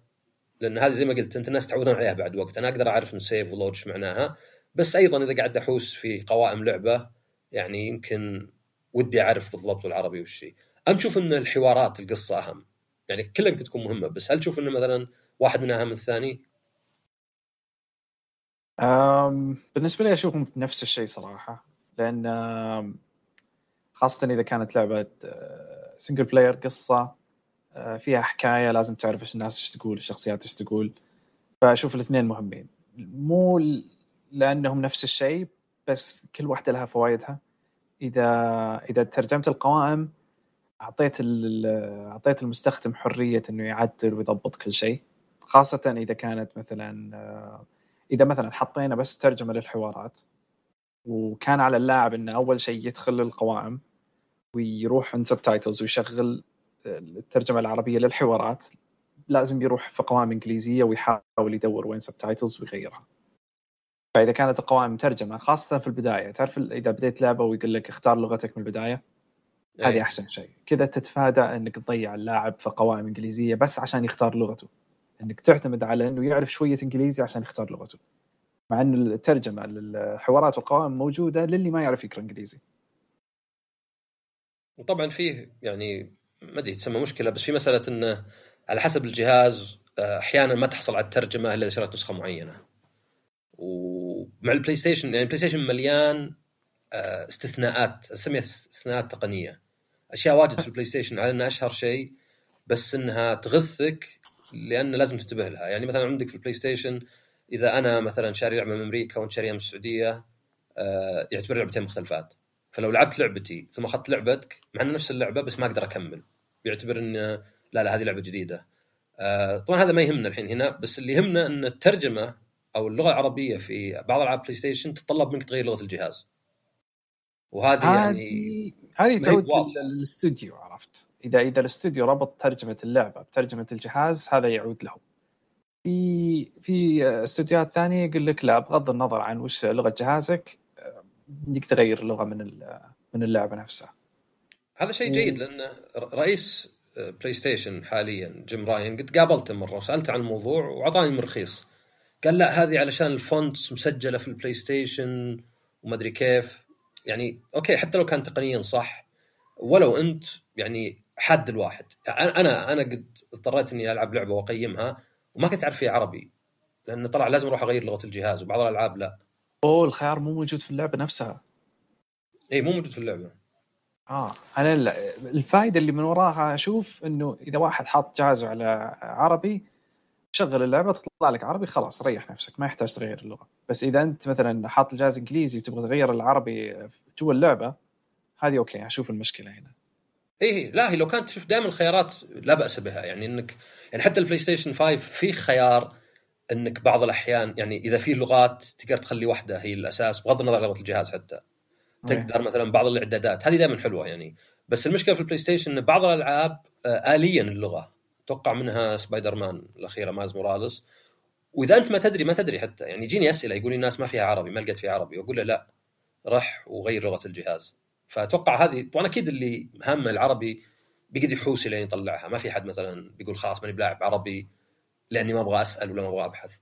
لأن هذه زي ما قلت أنت الناس تعودون عليها بعد وقت. أنا أقدر أعرف من سيف ولود معناها بس أيضا إذا قاعد أحوس في قوائم لعبة يعني يمكن ودي أعرف بالضبط العربي وش أم تشوف إن الحوارات القصة أهم؟ يعني كلها يمكن تكون مهمة بس هل تشوف انه مثلا واحد منها اهم من الثاني؟ بالنسبة لي أشوفهم نفس الشيء صراحة لأن خاصة إذا كانت لعبة single player قصة أه، فيها حكاية لازم تعرف إيش الناس إيش تقول الشخصيات إيش تقول فأشوف الاثنين مهمين. مو لأنهم نفس الشيء بس كل واحدة لها فوائدها. إذا إذا ترجمت القوائم أعطيت أعطيت المستخدم حرية إنه يعدل ويضبط كل شيء. خاصة إذا كانت مثلا أه، إذا مثلا حطينا بس ترجمة للحوارات وكان على اللاعب إنه أول شيء يدخل القوائم ويروح عند subtitles ويشغل الترجمة العربية للحوارات لازم يروح في قوائم إنجليزية ويحاول يدور وين subtitles ويغيرها. فإذا كانت القوائم مترجمه خاصة في البداية تعرف إذا بديت لعبة ويقول لك اختار لغتك من البداية؟ هذه أي. أحسن شيء. كذا تتفادى إنك تضيع اللاعب في قوائم إنجليزية بس عشان يختار لغته. إنك تعتمد على إنه يعرف شوية إنجليزي عشان يختار لغته مع إن الترجمة للحوارات والقوائم موجودة للي ما يعرف يقرأ إنجليزي وطبعا فيه يعني ما أدري تسمى مشكلة بس في مسألة إنه على حسب الجهاز آه، أحيانا ما تحصل على الترجمة إلا إذا شريت نسخة معينة. ومع ال PlayStation يعني ال PlayStation مليان آه، استثناءات أسميها استثناءات تقنية. أشياء واجد في ال PlayStation على إنها أشهر شيء بس إنها تغثك لأن لازم تنتبه لها، يعني مثلا عندك في ال PlayStation إذا أنا مثلا شاري لعبة من أمريكا وانت شاريها من السعودية آه، يعتبر لعبتين مختلفات. فلو لعبت لعبتي ثم أخذت لعبتك مع إنه نفس اللعبة بس ما أقدر أكمل. بيعتبر إن لا لا هذه لعبة جديدة. آه، طبعا هذا ما يهمنا الحين هنا بس اللي يهمنا إن الترجمة أو اللغة العربية في بعض ألعاب PlayStation تتطلب منك تغير لغة الجهاز. وهذه يعني هذه تعود للاستوديو عرفت؟ إذا إذا الاستوديو ربط ترجمة اللعبة بترجمة الجهاز هذا يعود له في في استوديوهات ثانية يقول لك لا بغض النظر عن وش لغة جهازك آه، بدك تغير اللغة من من اللعبة نفسها. هذا شيء جيد لأن رئيس PlayStation حاليا Jim Ryan قد قابلته مرة وسألته عن الموضوع وأعطاني من رخيص قال لا هذه علشان ال fonts مسجلة في ال PlayStation وما أدري كيف. يعني okay حتى لو كان تقنيا صح ولو أنت يعني حاد الواحد. أنا أنا قد اضطريت إني ألعب لعبة وأقيمها وما كنت أعرف فيها عربي لأن طلع لازم أروح أغير لغة الجهاز وبعض الألعاب لا. أوه الخيار مو موجود في اللعبة نفسها. إي مو موجود في اللعبة. آه أنا ال- الفائده اللي من وراها أشوف إنه إذا واحد حاط جهازه على عربي شغل اللعبة تطلع لك عربي خلاص ريح نفسك ما يحتاج تغير اللغة. بس إذا أنت مثلا حاط الجهاز إنجليزي وتبغى تغير العربي جوا اللعبة هذه okay أشوف المشكلة هنا. اي إيه، لا هي لو كانت تشوف دائما الخيارات لا بأس بها. يعني إنك يعني حتى ال PlayStation 5 فيه خيار إنك بعض الأحيان يعني إذا في لغات تقدر تخلي واحدة هي الأساس بغض النظر عن لغة الجهاز حتى. تقدر مثلا بعض الإعدادات. هذه دائما حلوة يعني. بس المشكلة في ال PlayStation إن بعض الألعاب آه، إلا اللغة. أتوقع منها سبايدر مان الأخيرة مايلز موراليس. وإذا أنت ما تدري ما تدري حتى. يعني يجيني أسئلة يقول لي الناس ما فيها عربي ما لقيت فيها عربي. واقول له لا رح وغير لغة الجهاز. فأتوقع هذه طبعا أكيد اللي همه العربي بيقعد يحوس لين يطلعها. ما في حد مثلا بيقول خلاص ماني بلاعب عربي لأني ما أبغى أسأل ولا ما أبغى أبحث.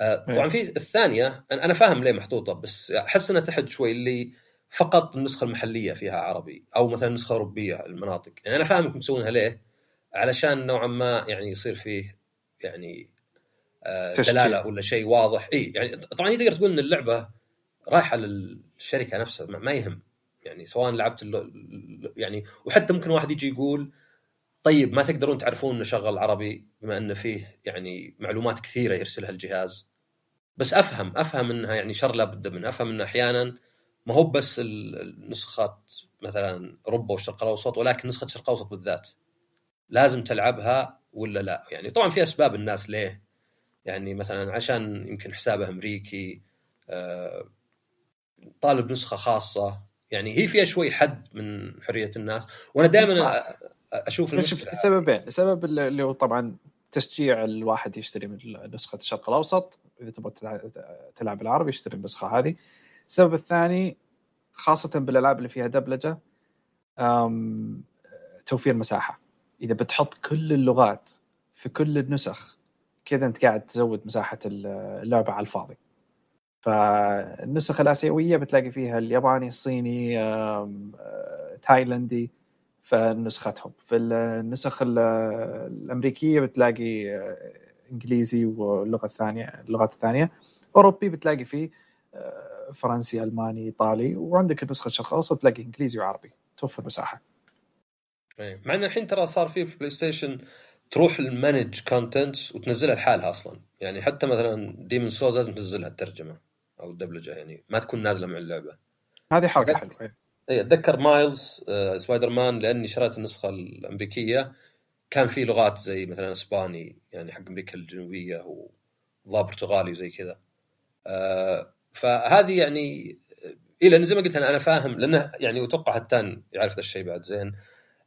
آه، طبعا في الثانية أنا فاهم ليه محطوطة بس أحس إنها تحد شوي اللي فقط النسخة المحلية فيها عربي أو مثلا نسخه اوروبيه المناطق. يعني أنا فاهم انكم مسوونها ليه؟ علشان نوعا ما يعني يصير فيه يعني آه،. دلالة ولا شيء واضح. اي يعني طبعا هي تقدر تقول إن اللعبة رايحة للشركة نفسها ما يهم. يعني سواء لعبت يعني وحتى ممكن واحد يجي يقول طيب ما تقدرون تعرفون انه شغل عربي بما انه فيه يعني معلومات كثيرة يرسلها الجهاز؟ بس أفهم أفهم إنها يعني شر لابد منه. أفهم انه أحيانا ما هو بس ال- النسخه مثلا اوروبا والشرق الأوسط ولكن نسخة الشرق الأوسط بالذات. لازم تلعبها ولا لا؟ يعني طبعا في أسباب الناس ليه. يعني مثلا عشان يمكن حسابه أمريكي آه، طالب نسخة خاصة. يعني هي فيها شوي حد من حرية الناس وأنا دائما. أشوف شوف المشكلة. سببين السبب اللي هو طبعا تشجيع الواحد يشتري من نسخة الشرق الأوسط إذا تبغى تلع- تلعب العربي يشتري النسخة هذه. السبب الثاني خاصة بالألعاب اللي فيها دبلجة توفير مساحة. إذا بتحط كل اللغات في كل النسخ كذا أنت قاعد تزود مساحة اللعبة على الفاضي. فالنسخ الآسيوية بتلاقي فيها الياباني الصيني آه، تايلندي في نسختهم في النسخ ال- الأمريكية بتلاقي آه، إنجليزي واللغة الثانية اللغات الثانية. أوروبي بتلاقي فيه آه، فرنسي ألماني إيطالي وعندك النسخة الشرق الأوسط تلاقي إنجليزي وعربي. توفر مساحه إيه. مع إن الحين ترى صار في بلاي ستيشن تروح المانج content وتنزلها لحالها أصلا. يعني حتى مثلا ديمون سولز لازم تنزلها الترجمة. أو الدبلجة يعني. ما تكون نازلة مع اللعبة. هذه حركة. حلوة إيه. اي أتذكر مايلز آه، سبايدر مان لأني شريت النسخة الأمريكية. كان في لغات زي مثلا إسباني يعني حق أمريكا الجنوبية وذا برتغالي وزي كذا. آه، فهذه يعني اي لأن زي ما قلت أنا أنا فاهم لأنه يعني واتوقع هتان يعرف ذا الشيء بعد زين.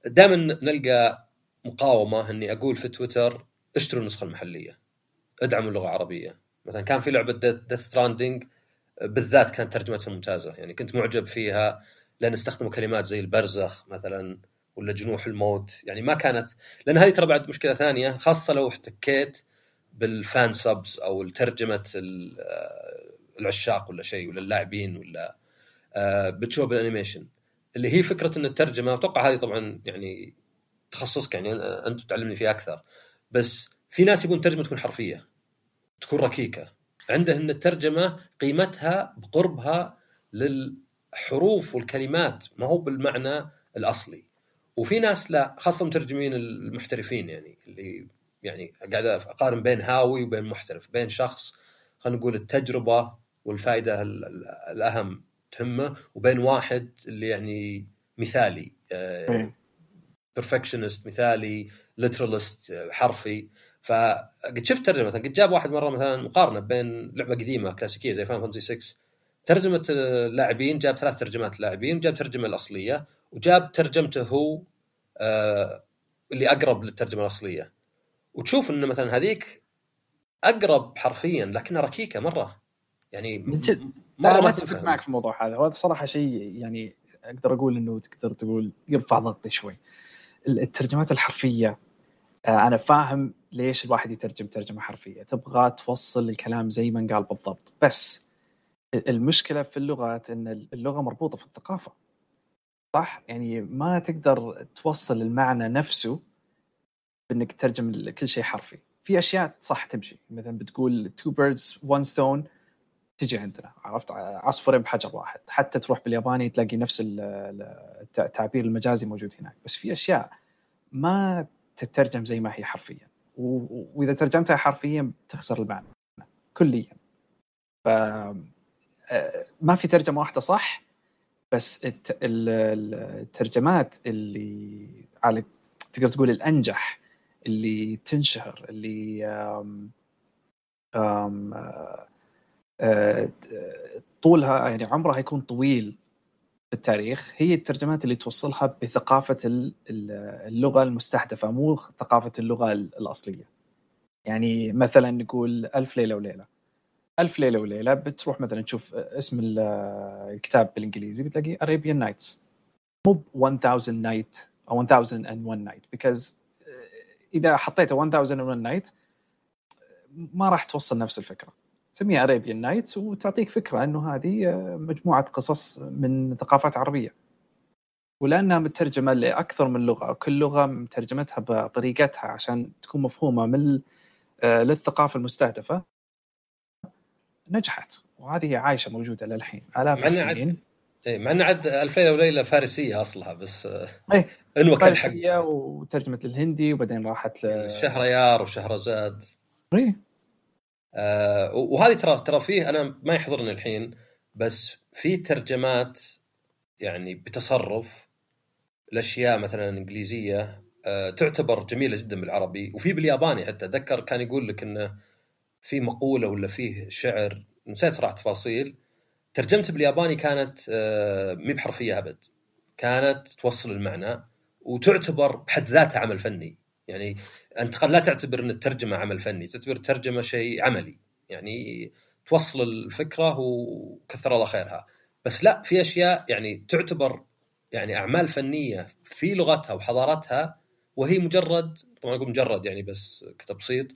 دائما نلقى مقاومة إني أقول في تويتر اشتروا النسخة المحلية ادعموا اللغة العربية. مثلا كان في لعبة ديث ستراندنج بالذات كانت ترجمتها ممتازة. يعني كنت معجب فيها لأن استخدموا كلمات زي البرزخ مثلا ولا جنوح الموت. يعني ما كانت لأن هذه ترى بعد مشكلة ثانية خاصة لو احتكيت بال fan subs أو ترجمه آه، العشاق ولا شيء ولا اللاعبين ولا آه، بتشوف بال animation. اللي هي فكرة إن الترجمة أتوقع هذه طبعا يعني تخصصك يعني أنت تعلمني فيها أكثر. بس في ناس يبون ترجمه تكون حرفية تكون ركيكة. عنده إن الترجمة قيمتها بقربها للحروف والكلمات ما هو بالمعنى الأصلي وفي ناس لا خاصة مترجمين المحترفين يعني اللي يعني قاعد أقارن بين هاوي وبين محترف بين شخص خلينا نقول التجربة والفائدة ال- ال- الأهم تهمه وبين واحد اللي يعني مثالي إيه. perfectionist مثالي literalist حرفي فقد شفت ترجمة مثلا قد جاب واحد مرة مثلا مقارنة بين لعبة قديمة كلاسيكية زي فاينل فانتسي 6 ترجمة اللاعبين جاب ثلاث ترجمات لاعبين جاب ترجمة الأصلية وجاب ترجمته هو آه اللي أقرب للترجمة الأصلية. وتشوف ان مثلا هذيك أقرب حرفيا لكنها ركيكة مرة. يعني. مرة ما اتفق معك في الموضوع هذا. وهذا صراحة شيء يعني أقدر أقول إنه تقدر تقول يرفع ضغطي شوي. الترجمات الحرفية آه، أنا فاهم ليش الواحد يترجم ترجمة حرفية؟ تبغى توصل الكلام زي ما قال بالضبط. بس المشكلة في اللغات إن اللغة مربوطة في الثقافة. صح؟ يعني ما تقدر توصل المعنى نفسه بإنك تترجم كل شيء حرفي. في أشياء صح تمشي. مثلا بتقول two birds one stone تجي عندنا. عرفت؟ عصفورين بحجر واحد. حتى تروح بالياباني تلاقي نفس ال- ال- التعبير المجازي موجود هناك. بس في أشياء ما تترجم زي ما هي حرفيا. وإذا ترجمتها حرفيا تخسر المعنى كليا. ف آه، ما في ترجمة واحدة صح بس الت- ال- ال- الترجمات اللي على تقدر تقول الأنجح اللي تنشهر اللي آم آم آه، آه، طولها يعني عمرها يكون طويل في التاريخ هي الترجمات اللي توصلها بثقافة ال- ال- اللغة المستهدفة مو ثقافة اللغة ال- الأصلية. يعني مثلا نقول ألف ليلة وليلة. ألف ليلة وليلة بتروح مثلا تشوف اسم ال- الكتاب بالإنجليزي بتلاقي Arabian Nights. مو 1000 night أو 1001 night because إذا حطيته 1001 night ما راح توصل نفس الفكرة. سميها Arabian Nights وتعطيك فكرة إنه هذه آه، مجموعة قصص من ثقافات عربية. ولأنها مترجمة لأكثر من لغة وكل لغة مترجمتها بطريقتها عشان تكون مفهومة من آه، للثقافة المستهدفة نجحت. وهذه عايشة موجودة للحين آلاف السنين. إيه مع انه عاد الف ليله وليلة فارسية أصلها بس آه، إيه، انوك الحق فارسية وترجمت للهندي وبعدين راحت ل شهريار وشهرزاد. إيه. آه وهذه ترى ترى فيه أنا ما يحضرني الحين بس في ترجمات يعني بتصرف الاشياء مثلا إنجليزية آه تعتبر جميلة جدا بالعربي وفي بالياباني حتى. أتذكر كان يقول لك إنه في مقولة ولا فيه شعر نسيت صراحة تفاصيل ترجمته بالياباني كانت آه مي بحرفية أبد. كانت توصل المعنى وتعتبر بحد ذاتها عمل فني. يعني أنت قد لا تعتبر إن الترجمة عمل فني تعتبر الترجمة شيء عملي. يعني توصل الفكرة وكثر الله خيرها. بس لا في أشياء يعني تعتبر يعني أعمال فنية في لغتها وحضارتها وهي مجرد طبعا أقول مجرد يعني بس كتبسيط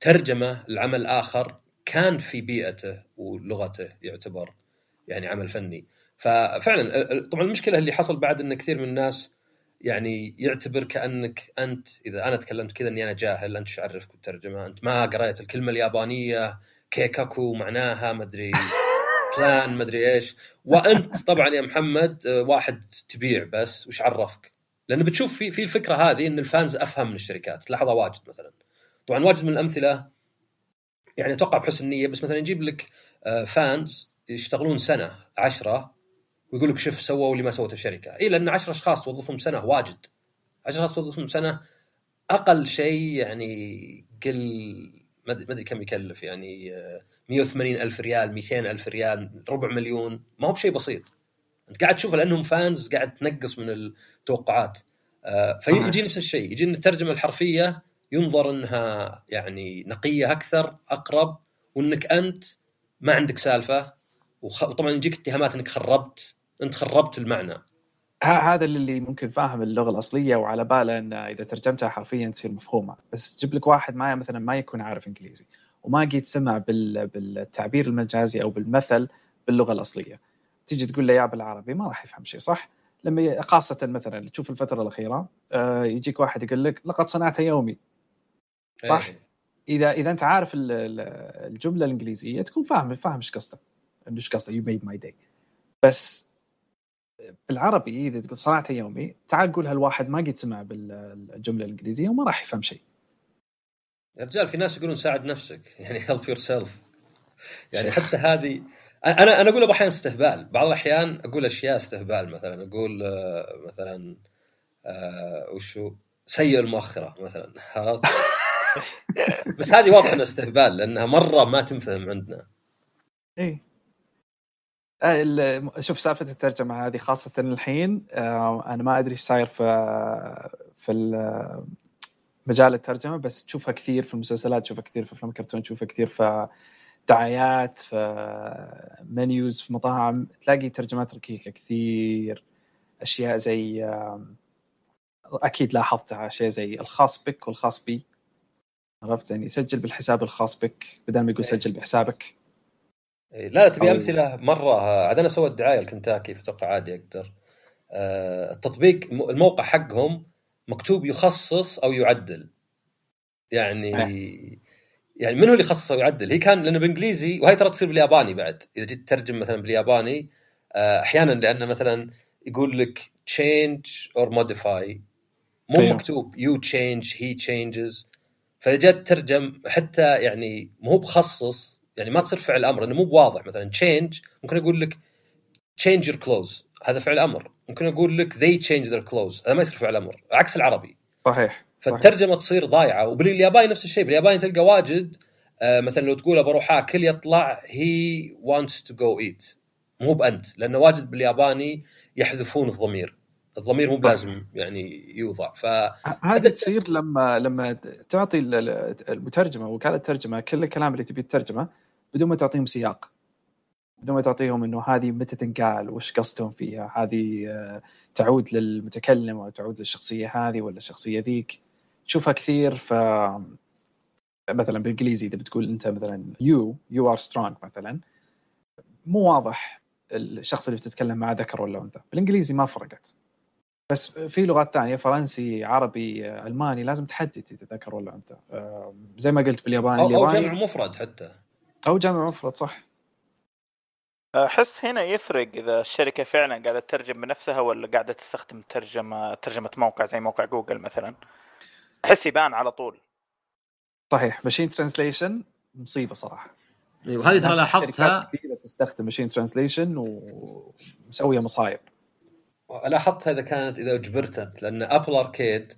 ترجمة لعمل آخر كان في بيئته ولغته يعتبر يعني عمل فني. ففعلا طبعا المشكلة اللي حصل بعد إن كثير من الناس يعني يعتبر كأنك أنت إذا أنا تكلمت كذا إني أنا جاهل أنت إيش عرفك بالترجمة؟ أنت ما قريت الكلمة اليابانية كيكاكو معناها مدري بلان مدري إيش. وأنت طبعا يا محمد آه، واحد تبيع بس وش عرفك؟ لأنه بتشوف في في الفكرة هذه إن ال fans أفهم من الشركات. تلاحظها واجد مثلا. طبعا واجد من الأمثلة يعني أتوقع بحسن نيه بس مثلا يجيب لك آه، fans يشتغلون سنة عشرة ويقول لك شوف سووا اللي ما سوته الشركة. اي لأن 10 أشخاص توظفهم سنة واجد. 10 أشخاص توظفهم سنة أقل شيء يعني قل ما ادري كم يكلف يعني آه، 180 ألف ريال 200 ألف ريال ربع مليون. ما هو بشيء بسيط. أنت قاعد تشوف لأنهم فانز قاعد تنقص من التوقعات. آه، فيجي نفس الشيء. يجي الترجمة الحرفية ينظر إنها يعني نقية أكثر أقرب وإنك أنت ما عندك سالفة وخ... وطبعا يجيك اتهامات إنك خربت. انت خربت المعنى. هذا اللي ممكن فاهم اللغة الأصلية وعلى باله إن إذا ترجمتها حرفيا تصير مفهومة. بس تجيب لك واحد ما مثلا ما يكون عارف إنجليزي وما قد سمع بال... بالتعبير المجازي أو بالمثل باللغة الأصلية. تيجي تقول له يا بالعربي ما راح يفهم شيء صح؟ لما خاصة مثلا تشوف الفترة الأخيرة آه، يجيك واحد يقول لك لقد صنعت يومي. صح. إيه. إذا إذا أنت عارف ال- ال- الجملة الإنجليزية تكون فاهم فاهم إيش قصده إيش قصده you made my day بس بالعربي إذا تقول صنعت يومي تعال قولها الواحد ما قد سمع بالجملة الإنجليزية وما راح يفهم شيء. يا رجال في ناس يقولون ساعد نفسك يعني help yourself يعني شيخ. حتى هذه أنا أنا أقول أحيانا استهبال. بعض الأحيان أقول أشياء استهبال مثلا. أقول آه، مثلا آه، وشو؟ سيء المؤخرة مثلا. عرفت؟ [LAUGHS] بس هذه واضح إنها استهبال لأنها مرة ما تنفهم عندنا. إيه. شوف سالفة الترجمة هذه خاصة الحين آه، أنا ما أدري إيش صاير في في ال- مجال الترجمة بس تشوفها كثير في المسلسلات تشوفها كثير في أفلام الكرتون تشوفها كثير في دعايات في منيوز في مطاعم تلاقي ترجمات ركيكة كثير أشياء زي آم، أكيد لاحظتها شيء زي الخاص بك والخاص بي. عرفت؟ يعني سجل بالحساب الخاص بك بدل ما يقول إيه. سجل بحسابك. لا لا تبي أو- أمثلة؟ مرة آه، عاد أنا سويت دعاية لكنتاكي فتوقع عادي أقدر. آه، التطبيق الموقع حقهم مكتوب يخصص أو يعدل. يعني يعني من هو اللي يخصص أو يعدل؟ هي كان لأنه بالانجليزي وهي ترى تصير بالياباني بعد. إذا جيت تترجم مثلا بالياباني آه، أحيانا لأنه مثلا يقول لك change or modify. مو أيوه. مكتوب you change he changes. فإذا جات تترجم حتى يعني مو بخصص يعني ما تصير فعل أمر إنه مو بواضح. مثلا change ممكن أقول لك change your clothes. هذا فعل أمر. ممكن أقول لك they change their clothes. هذا ما يصير فعل أمر. عكس العربي. صحيح صحيح. فالترجمة تصير ضايعة. وبالياباني نفس الشيء. بالياباني تلقى واجد آه، مثلا لو تقول بروح اكل يطلع هي wants to go eat. مو بأنت. لأنه واجد بالياباني يحذفون الضمير. الضمير مو بلازم يعني يوضع. ف ه- هذه تصير لما لما تعطي ال- ال- المترجمة وكالة الترجمة كل الكلام اللي تبي الترجمة بدون ما تعطيهم سياق. بدون ما تعطيهم إنه هذه متى تنقال وش قصدهم فيها هذه آه، تعود للمتكلم أو تعود للشخصية هذه ولا الشخصية ذيك. تشوفها كثير ف مثلا بالإنجليزي إذا بتقول أنت مثلا you you are strong مثلا مو واضح الشخص اللي بتتكلم معه ذكر ولا أنثى. بالإنجليزي ما فرقت. بس في لغات ثانية فرنسي عربي ألماني لازم تحدد إذا ذكر ولا انثى آه، زي ما قلت بالياباني أو, أو جمع مفرد حتى. أو جمع مفرد صح. أحس هنا يفرق إذا الشركة فعلا قاعدة تترجم بنفسها ولا قاعدة تستخدم ترجمة ترجمة موقع زي موقع جوجل مثلا. أحس يبان على طول. صحيح. machine translation مصيبة صراحة. وهذه أيوة، ترى لاحظتها. كثيرة تستخدم machine translation ومسوية مصايب. لاحظتها إذا كانت إذا اجبرت لأن ابل اركيد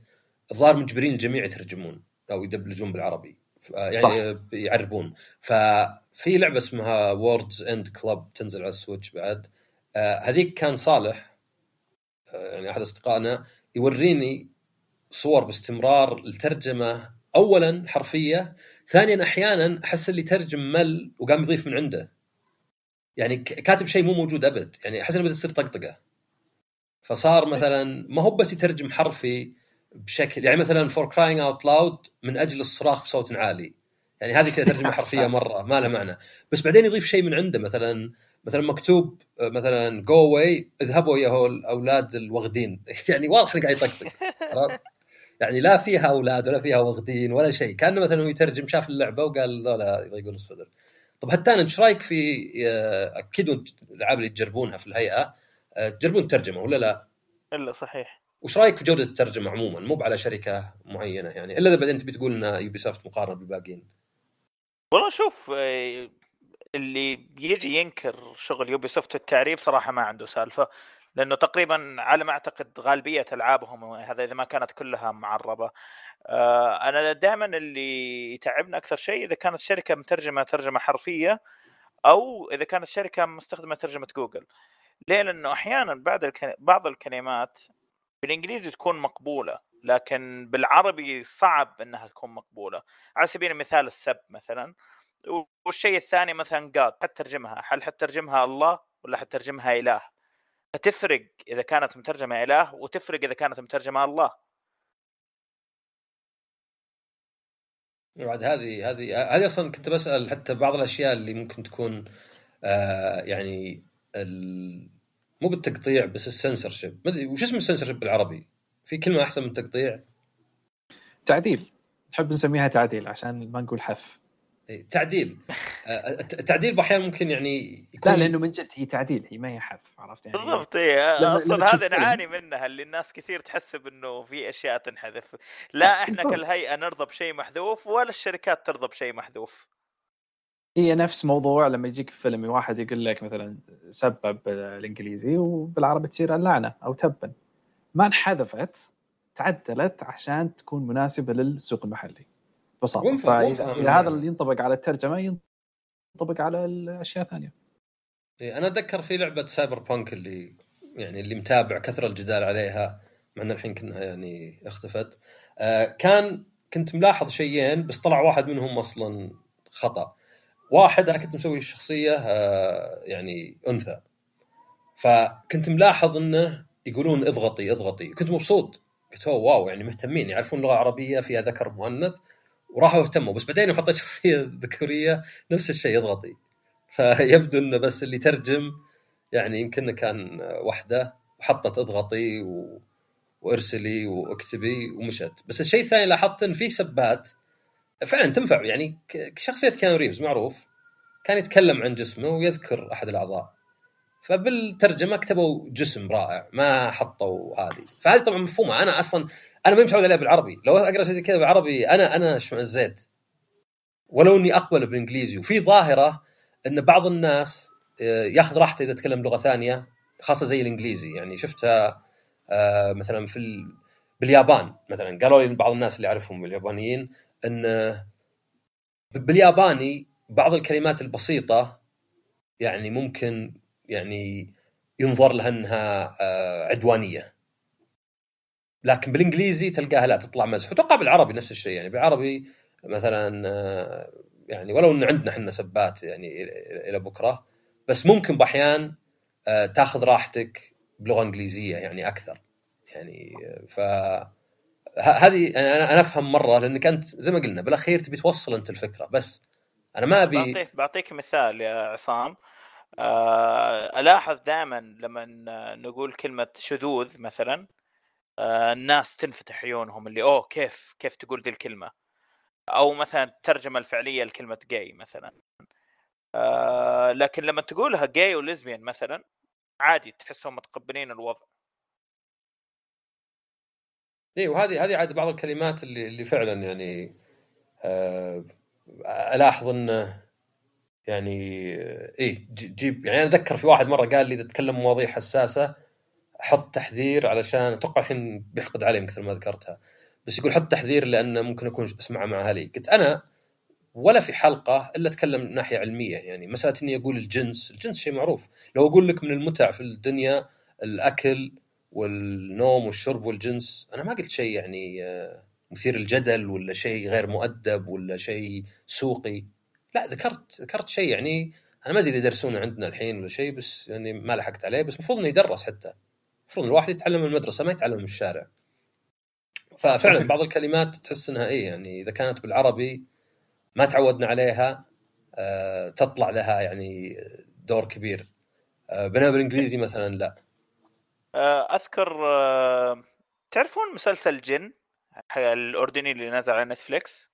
الظاهر مجبرين الجميع يترجمون أو يدبلجون بالعربي. يعني صح. يعربون. ففي لعبة اسمها وورلدز اند كلوب تنزل على السويتش بعد. آه هذيك كان صالح آه يعني أحد أصدقائنا يوريني صور باستمرار الترجمة. اولا حرفية ثانيا أحيانا أحس اللي ترجم مل وقام يضيف من عنده. يعني كاتب شيء مو موجود أبد. يعني أحس إنه بتصير طقطقة. فصار مثلا ما هو بس يترجم حرفي بشكل يعني مثلا for crying out loud من أجل الصراخ بصوت عالي. يعني هذه كذا ترجمة [LAUGHS] حرفية مرة ما لها معنى. بس بعدين يضيف شيء من عنده مثلا مثلا مكتوب مثلا جو واي اذهبوا يا الأولاد الوغدين. [LAUGHS] يعني واضح إنه قاعد يطقطق يعني لا فيها أولاد ولا فيها وغدين ولا شيء. كأنه مثلا هو يترجم شاف اللعبة وقال ذولا يضيقون الصدر. طب حتى انت إيش رأيك في آه، أكيد الألعاب اللي تجربونها في الهيئة؟ آه، تجربون الترجمه ولا لا؟ إلا صحيح. وش رأيك في جودة الترجمة عموما؟ مو على شركة معينة يعني إلا إذا بعدين تبي تقول إن يوبي سوفت مقارنة بالباقيين. والله شوف آه، اللي يجي ينكر شغل يوبي سوفت التعريب صراحة ما عنده سالفة لأنه تقريبا على ما أعتقد غالبية ألعابهم هذا إذا ما كانت كلها معربة. آه، أنا دائما اللي يتعبنا أكثر شيء إذا كانت شركة مترجمة ترجمة حرفية أو إذا كانت شركة مستخدمة ترجمة جوجل ليه؟ لأنه أحيانا بعض بعض الكلمات بالإنجليزي تكون مقبولة لكن بالعربي صعب إنها تكون مقبولة على سبيل المثال السب مثلا والشيء الثاني مثلا قاد حترجمها هل حترجمها الله ولا حترجمها إله فتفرق إذا كانت مترجمة إله وتفرق إذا كانت مترجمة الله بعد هذه هذه هذه أصلا كنت بسأل حتى بعض الأشياء اللي ممكن تكون آه يعني مو بالتقطيع بس السنسرشيب ما أدري وش اسم السنسرشيب بالعربي؟ في كلمة أحسن من التقطيع؟ تعديل. نحب نسميها تعديل عشان ما نقول حذف. إيه، تعديل. التعديل آه، بأحيان ممكن يعني يكون لا لأنه من جد هي تعديل هي ما هي حذف عرفت يعني؟ بالضبط اي أصلا هذا نعاني منها اللي الناس كثير تحسب انه في أشياء تنحذف. لا إحنا كالهيئة نرضى بشيء محذوف ولا الشركات ترضى بشيء محذوف. هي نفس موضوع لما يجيك فيلم واحد يقول لك مثلا سبب بالإنجليزي وبالعربي تصير اللعنة أو تبا. ما انحذفت تعدلت عشان تكون مناسبة للسوق المحلي. ببساطة. فإذا هذا اللي ينطبق على الترجمة ينطبق على الأشياء الثانية. إيه أنا أتذكر في لعبة سايبر بانك اللي يعني اللي متابع كثر الجدال عليها مع إن الحين كنا يعني اختفت. آه كان كنت ملاحظ شيئين بس طلع واحد منهم أصلا خطأ. واحد أنا كنت مسوي الشخصية آه يعني أنثى. فكنت ملاحظ إنه يقولون اضغطي اضغطي. كنت مبسوط. قلت واو يعني مهتمين يعرفون لغة عربية فيها ذكر مؤنث وراحوا اهتموا. بس بعدين حطيت شخصية [LAUGHS] ذكورية نفس الشيء يضغطي فيبدو إنه بس اللي ترجم يعني يمكن كان وحدة. وحطت اضغطي و... وارسلي واكتبي ومشت. بس الشيء الثاني لاحظت إن في سبات فعلا تنفع. يعني شخصيه كان ريفز معروف كان يتكلم عن جسمه ويذكر أحد الأعضاء. فبالترجمة كتبوا جسم رائع ما حطوا هذه. فهذه طبعا مفهومة. أنا أصلا أنا ما متعود عليها بالعربي. لو أقرأ شيء كذا بالعربي أنا أنا اشمئزيت ولو إني أقبل بالإنجليزي. وفي ظاهرة إن بعض الناس آه، ياخذ راحته إذا تكلم لغة ثانية خاصة زي الإنجليزي. يعني شفتها آه، مثلا في ال... باليابان مثلا. قالوا لي بعض الناس اللي أعرفهم اليابانيين إن بالياباني بعض الكلمات البسيطة يعني ممكن يعني ينظر لها إنها آه، عدوانية. لكن بالإنجليزي تلقاها لا تطلع مزح وتوقع بالعربي نفس الشيء. يعني بالعربي مثلا آه، يعني ولو إن عندنا إحنا سبات يعني إلى بكرة بس ممكن بأحيان آه، تاخذ راحتك بلغة إنجليزية يعني أكثر. يعني ف هذه أنا أنا أفهم مرة لأنك أنت زي ما قلنا بالأخير تبي توصل أنت الفكرة بس أنا ما أبي بعطيك بعطيك مثال يا عصام. آه، ألاحظ دائما لما نقول كلمة شذوذ مثلا آه، الناس تنفتح عيونهم اللي أوه كيف كيف تقول ذي الكلمة؟ أو مثلا الترجمه الفعلية لكلمة جاي مثلا. آه، لكن لما تقولها جاي وليزبيان مثلا عادي تحسهم متقبلين الوضع. اي وهذه هذه عاد بعض الكلمات اللي اللي فعلا يعني آه ألاحظ انه يعني إيه جيب يعني أنا اتذكر في واحد مرة قال لي إذا تكلم مواضيع حساسة حط تحذير علشان أتوقع الحين بيحقد علي كثر ما ذكرتها بس يقول حط تحذير لأنه ممكن أكون أسمع مع أهلي. قلت أنا ولا في حلقة إلا أتكلم من ناحية علمية يعني مسألة إني أقول الجنس الجنس شيء معروف. لو أقول لك من المتع في الدنيا الأكل والنوم والشرب والجنس. أنا ما قلت شيء يعني آه، مثير الجدل ولا شيء غير مؤدب ولا شيء سوقي. لا ذكرت ذكرت شيء يعني أنا ما أدري إذا يدرسونه عندنا الحين ولا شيء بس يعني ما لحقت عليه. بس المفروض إنه يدرس حتى. المفروض الواحد يتعلم من المدرسة ما يتعلم من الشارع. ففعلا بعض الكلمات تحس إنها إيه يعني إذا كانت بالعربي ما تعودنا عليها آه تطلع لها يعني دور كبير. آه بينما بالإنجليزي مثلا لا. أذكر آه، تعرفون مسلسل جن؟ الأردني اللي نزل على نتفليكس؟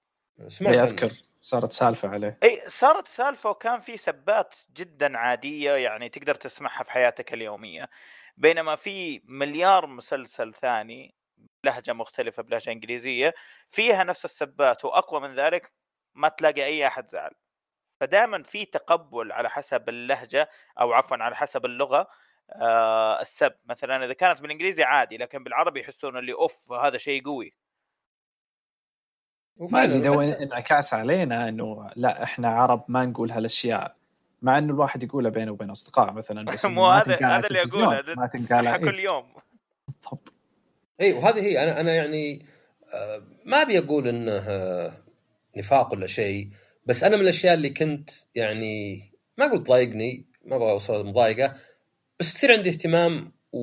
سمعت أذكر. صارت سالفة عليه. اي صارت سالفة وكان في سبات جدا عادية يعني تقدر تسمعها في حياتك اليومية. بينما في مليار مسلسل ثاني لهجه مختلفة بلهجة إنجليزية فيها نفس السبات وأقوى من ذلك ما تلاقي أي أحد زعل. فدائما في تقبل على حسب اللهجة أو عفوا على حسب اللغة. آه السب. مثلا إذا كانت بالإنجليزي عادي لكن بالعربي يحسون اللي أوف هذا شيء قوي. ما أدري لو انعكاس علينا إنه لا إحنا عرب ما نقول هالأشياء مع إنه الواحد يقولها بينه وبين أصدقاء مثلا بس [LAUGHS] مو هذا هذا اللي أقوله ما تنقال كل يوم. بالضبط. اي وهذه هي أنا أنا يعني آه، ما أبي أقول إنه آه، نفاق ولا شيء بس أنا من الأشياء اللي كنت يعني ما أقول تضايقني ما أبغى أوصل مضايقة بس تصير عندي اهتمام و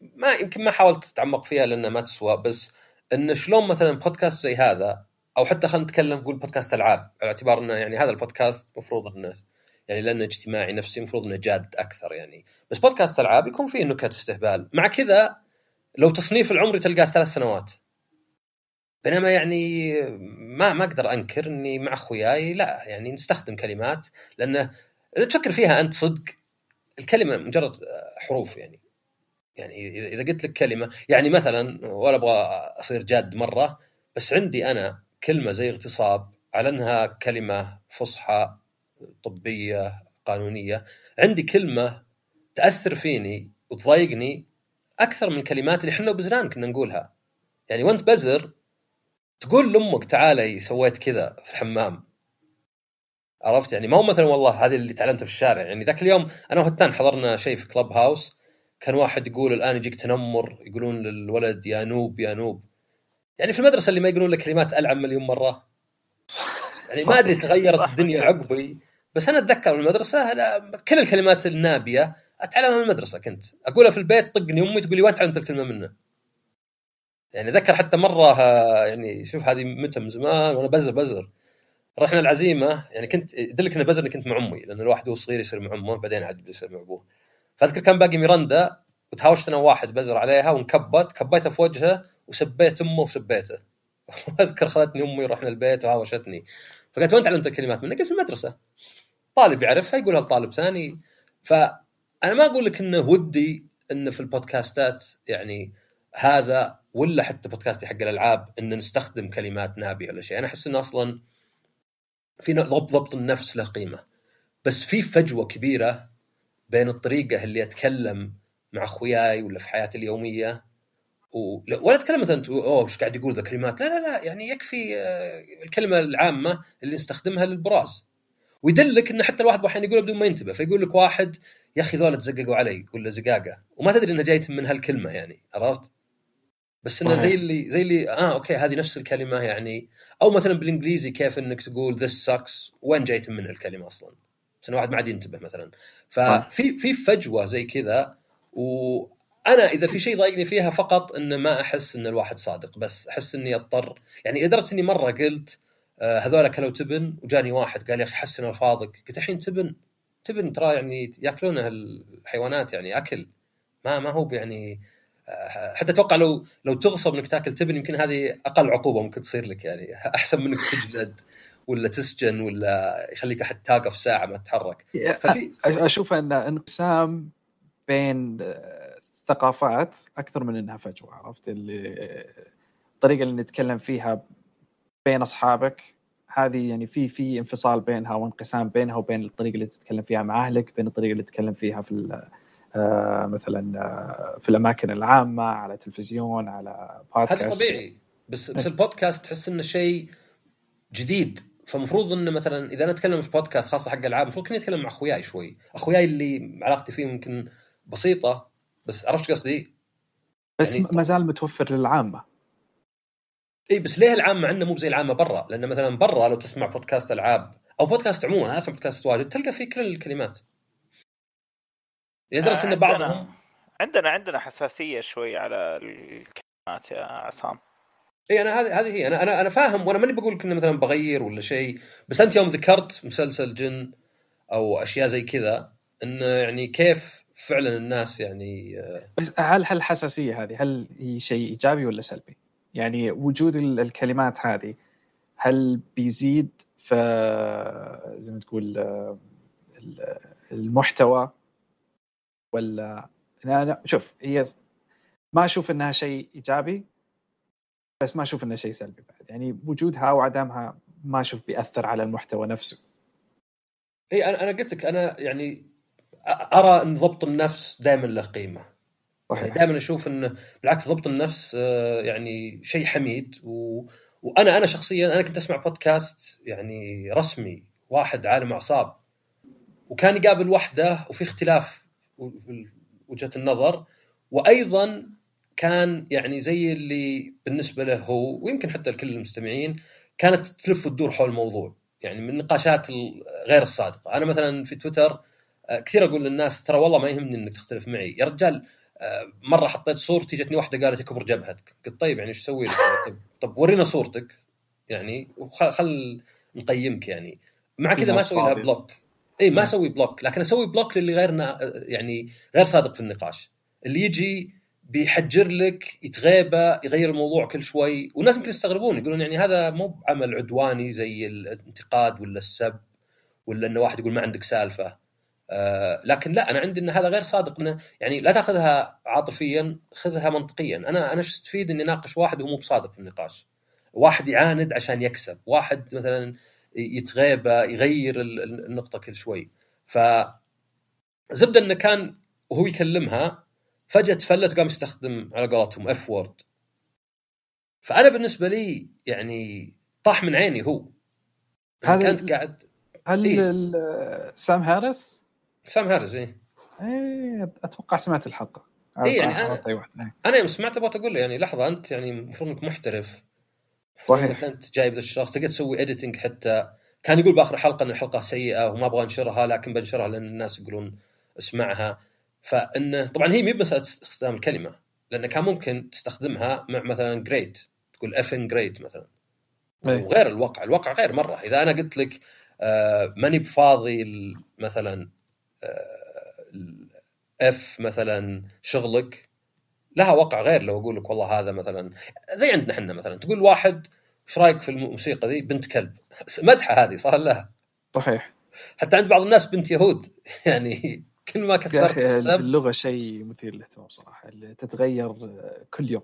ما يمكن ما حاولت اتعمق فيها لأنها ما تسوى بس انه شلون مثلا بودكاست زي هذا أو حتى خلينا نتكلم نقول بودكاست ألعاب على اعتبار إنه يعني هذا البودكاست المفروض إنه يعني لأنه اجتماعي نفسي المفروض إنه جاد أكثر يعني. بس بودكاست ألعاب يكون فيه نكت واستهبال مع كذا لو تصنيف العمري تلقاه ثلاث سنوات. بينما يعني ما ما أقدر أنكر إني مع أخوياي لا يعني نستخدم كلمات لأنه تفكر فيها أنت صدق الكلمة مجرد حروف يعني. يعني اذا قلت لك كلمة يعني مثلا ولا أبغى أصير جاد مرة بس عندي أنا كلمة زي اغتصاب على أنها كلمة فصحى طبية قانونية عندي كلمة تأثر فيني وتضايقني أكثر من الكلمات اللي إحنا وبزران كنا نقولها. يعني وأنت بزر تقول لأمك تعالي سويت كذا في الحمام. عرفت؟ يعني ما هو مثلا والله هذه اللي تعلمتها في الشارع. يعني ذاك اليوم أنا وهتان حضرنا شيء في كلب هاوس كان واحد يقول الآن يجيك تنمر يقولون للولد يا نوب يا نوب. يعني في المدرسة اللي ما يقولون لك كلمات ألعن مليون مرة. يعني ما أدري تغيرت الدنيا عقبي. بس أنا أتذكر من المدرسة كل الكلمات النابية أتعلمها من المدرسة كنت. أقولها في البيت طقني أمي تقول لي وين تعلمت الكلمة منه؟ يعني ذكر حتى مرة يعني شوف هذه متى من زمان وأنا بزر بزر. رحنا العزيمه يعني كنت يدلك اني بزر كنت مع أمي لأن الواحد وهو صغير يصير مع أمه بعدين عاد يصير مع أبوه. فأذكر كان باقي ميرندا وتهاوشت أنا وواحد بزر عليها وانكبت كبيتها في وجهه وسبيت أمه وسبيته. [LAUGHS] أذكر اخذتني أمي ورحنا البيت وهاوشتني. فقلت وين تعلمت الكلمات منها؟ قلت في المدرسة. طالب يعرفها يقولها لطالب ثاني. فأنا ما أقول لك إنه ودي إنه في البودكاستات يعني هذا ولا حتى بودكاستي حق الألعاب إن نستخدم كلمات نابيه ولا شيء. أنا أحس إنه أصلا في ضبط ضبط النفس له قيمة. بس في فجوة كبيرة بين الطريقة اللي أتكلم مع أخوياي ولا في حياتي اليومية و... ولا أتكلم مثلا أوه إيش قاعد يقول ذا كلمات؟ لا لا لا يعني يكفي آه، الكلمة العامة اللي نستخدمها للبراز. ويدلك ان حتى الواحد أحيانا يقول بدون ما ينتبه فيقول لك واحد يا أخي ذولا تزققوا علي ولا زقاقة. وما تدري انها جاية من هالكلمة يعني عرفت؟ بس إنه زي اللي زي اللي آه أوكي هذه نفس الكلمة يعني أو مثلا بالإنجليزي كيف إنك تقول this sucks وين جايت منها الكلمة أصلا؟ بس انه واحد ما عاد ينتبه مثلا. ففي في فجوة زي كذا و أنا إذا في شيء ضايقني فيها فقط انه ما أحس إن الواحد صادق بس أحس إني أضطر. يعني لدرجه إني مرة قلت آه، هذول كلوا تبن وجاني واحد قال يا أخي حسن الفاظك قلت الحين تبن تبن ترى يعني ياكلونه الحيوانات يعني أكل. ما ما هو يعني آه، حتى أتوقع لو لو تغصب إنك تاكل تبن يمكن هذه أقل عقوبة ممكن تصير لك يعني. [LAUGHS] أحسن منك تجلد ولا تسجن ولا يخليك أحد تاقف ساعة ما تتحرك. ففي أشوف أن انقسام بين ثقافات أكثر من إنها فجوة عرفت؟ اللي الطريقة اللي نتكلم فيها بين أصحابك هذه يعني في في انفصال بينها وانقسام بينها وبين الطريقة اللي تتكلم فيها مع أهلك بين الطريقة اللي تتكلم فيها في آه، مثلا آه، في الأماكن العامة على تلفزيون على بودكاست هذا طبيعي بس بس البودكاست تحس إنه شيء جديد فالمفروض إنه مثلا إذا أنا أتكلم في بودكاست خاصة حق العاب المفروض كني أتكلم مع أخوياي شوي أخوياي اللي علاقتي فيهم يمكن بسيطة بس عرفت قصدي؟ بس يعني ما زال متوفر للعامة إي بس ليه العامة عندنا مو زي العامة برا؟ لأن مثلا برا لو تسمع بودكاست ألعاب أو بودكاست عموما أنا أسمع بودكاست واجد تلقى فيه كل الكلمات. لدرجه ان بعضهم عندنا عندنا حساسية شوي على الكلمات يا عصام. إي أنا هذه هذه هي أنا أنا أنا فاهم وأنا ماني بقول لك انه مثلا بغير ولا شيء بس أنت يوم ذكرت مسلسل جن أو أشياء زي كذا إنه يعني كيف فعلا الناس يعني آه، بس هل هل الحساسيه هذه هل هي شيء إيجابي ولا سلبي؟ يعني وجود الكلمات هذه هل بيزيد في زي ما تقول آه، المحتوى ولا أنا شوف هي ما أشوف إنها شيء إيجابي بس ما أشوف إنه شيء سلبي بعد. يعني وجودها وعدمها ما أشوف بيأثر على المحتوى نفسه. إي أنا أنا قلت لك أنا يعني أرى إن ضبط النفس دائما له قيمة. صحيح. يعني دائما أشوف انه بالعكس ضبط النفس آه، يعني شيء حميد. و... وأنا أنا شخصيا أنا كنت أسمع بودكاست يعني رسمي واحد عالم أعصاب وكان يقابل وحدة وفي اختلاف وجهة النظر. وأيضا كان يعني زي اللي بالنسبة له هو ويمكن حتى لكل المستمعين كانت تلف وتدور حول الموضوع يعني من النقاشات غير الصادقة. أنا مثلا في تويتر آه، كثير أقول للناس ترى والله ما يهمني إنك تختلف معي. يا رجال آه، مرة حطيت صورتي جتني واحدة قالت كبر جبهتك. قلت طيب يعني إيش أسوي لك؟ طب, طب ورينا صورتك يعني وخل نقيمك يعني. مع كذا ما أسوي لها block. اي ما أسوي block لكن أسوي block للي غيرنا يعني غير صادق في النقاش. اللي يجي بيحجر لك بتجيبه يغير الموضوع كل شوي. والناس يمكن يستغربون يقولون يعني هذا مو عمل عدواني زي الانتقاد ولا السب ولا انه واحد يقول ما عندك سالفة. آه لكن لا أنا عندي إن هذا غير صادق. إنه يعني لا تأخذها عاطفيا خذها منطقيا. أنا أنا إيش أستفيد إني ناقش واحد وهو مو بصادق في النقاش. واحد يعاند عشان يكسب. واحد مثلا يتغيبه يغير النقطة كل شوي ف زبده إنه كان وهو يكلمها فجأة تفلت وقام يستخدم على قولتهم اف وورد فأنا بالنسبة لي يعني طاح من عيني هو هذا كنت قاعد هل إيه؟ سام هارس؟ سام هارس اي إيه أتوقع سمعت الحلقة اي يعني أنا إيه. أنا يوم سمعت أبغى أقول له يعني لحظة أنت يعني المفروض إنك محترف صحيح. انت جايب الشخص تقدر تسوي editing حتى كان يقول بآخر حلقة إن الحلقة سيئة وما أبغى أنشرها لكن بنشرها لأن الناس يقولون اسمعها. فإنه طبعا هي مي مساله استخدام الكلمة لأن كان ممكن تستخدمها مع مثلا جريت تقول افن جريت مثلا. أي. وغير الواقع الواقع غير مرة. إذا أنا قلت لك آه ماني بفاضي مثلا اف آه مثلا شغلك لها وقع غير لو أقول لك والله هذا مثلا زي عندنا إحنا مثلا تقول واحد إيش رأيك في الموسيقى ذي؟ بنت كلب. مدحة هذه صار لها صحيح. حتى عند بعض الناس بنت يهود. [LAUGHS] يعني كل ما كثرت يا أخي اللغة شيء مثير للاهتمام صراحة اللي تتغير كل يوم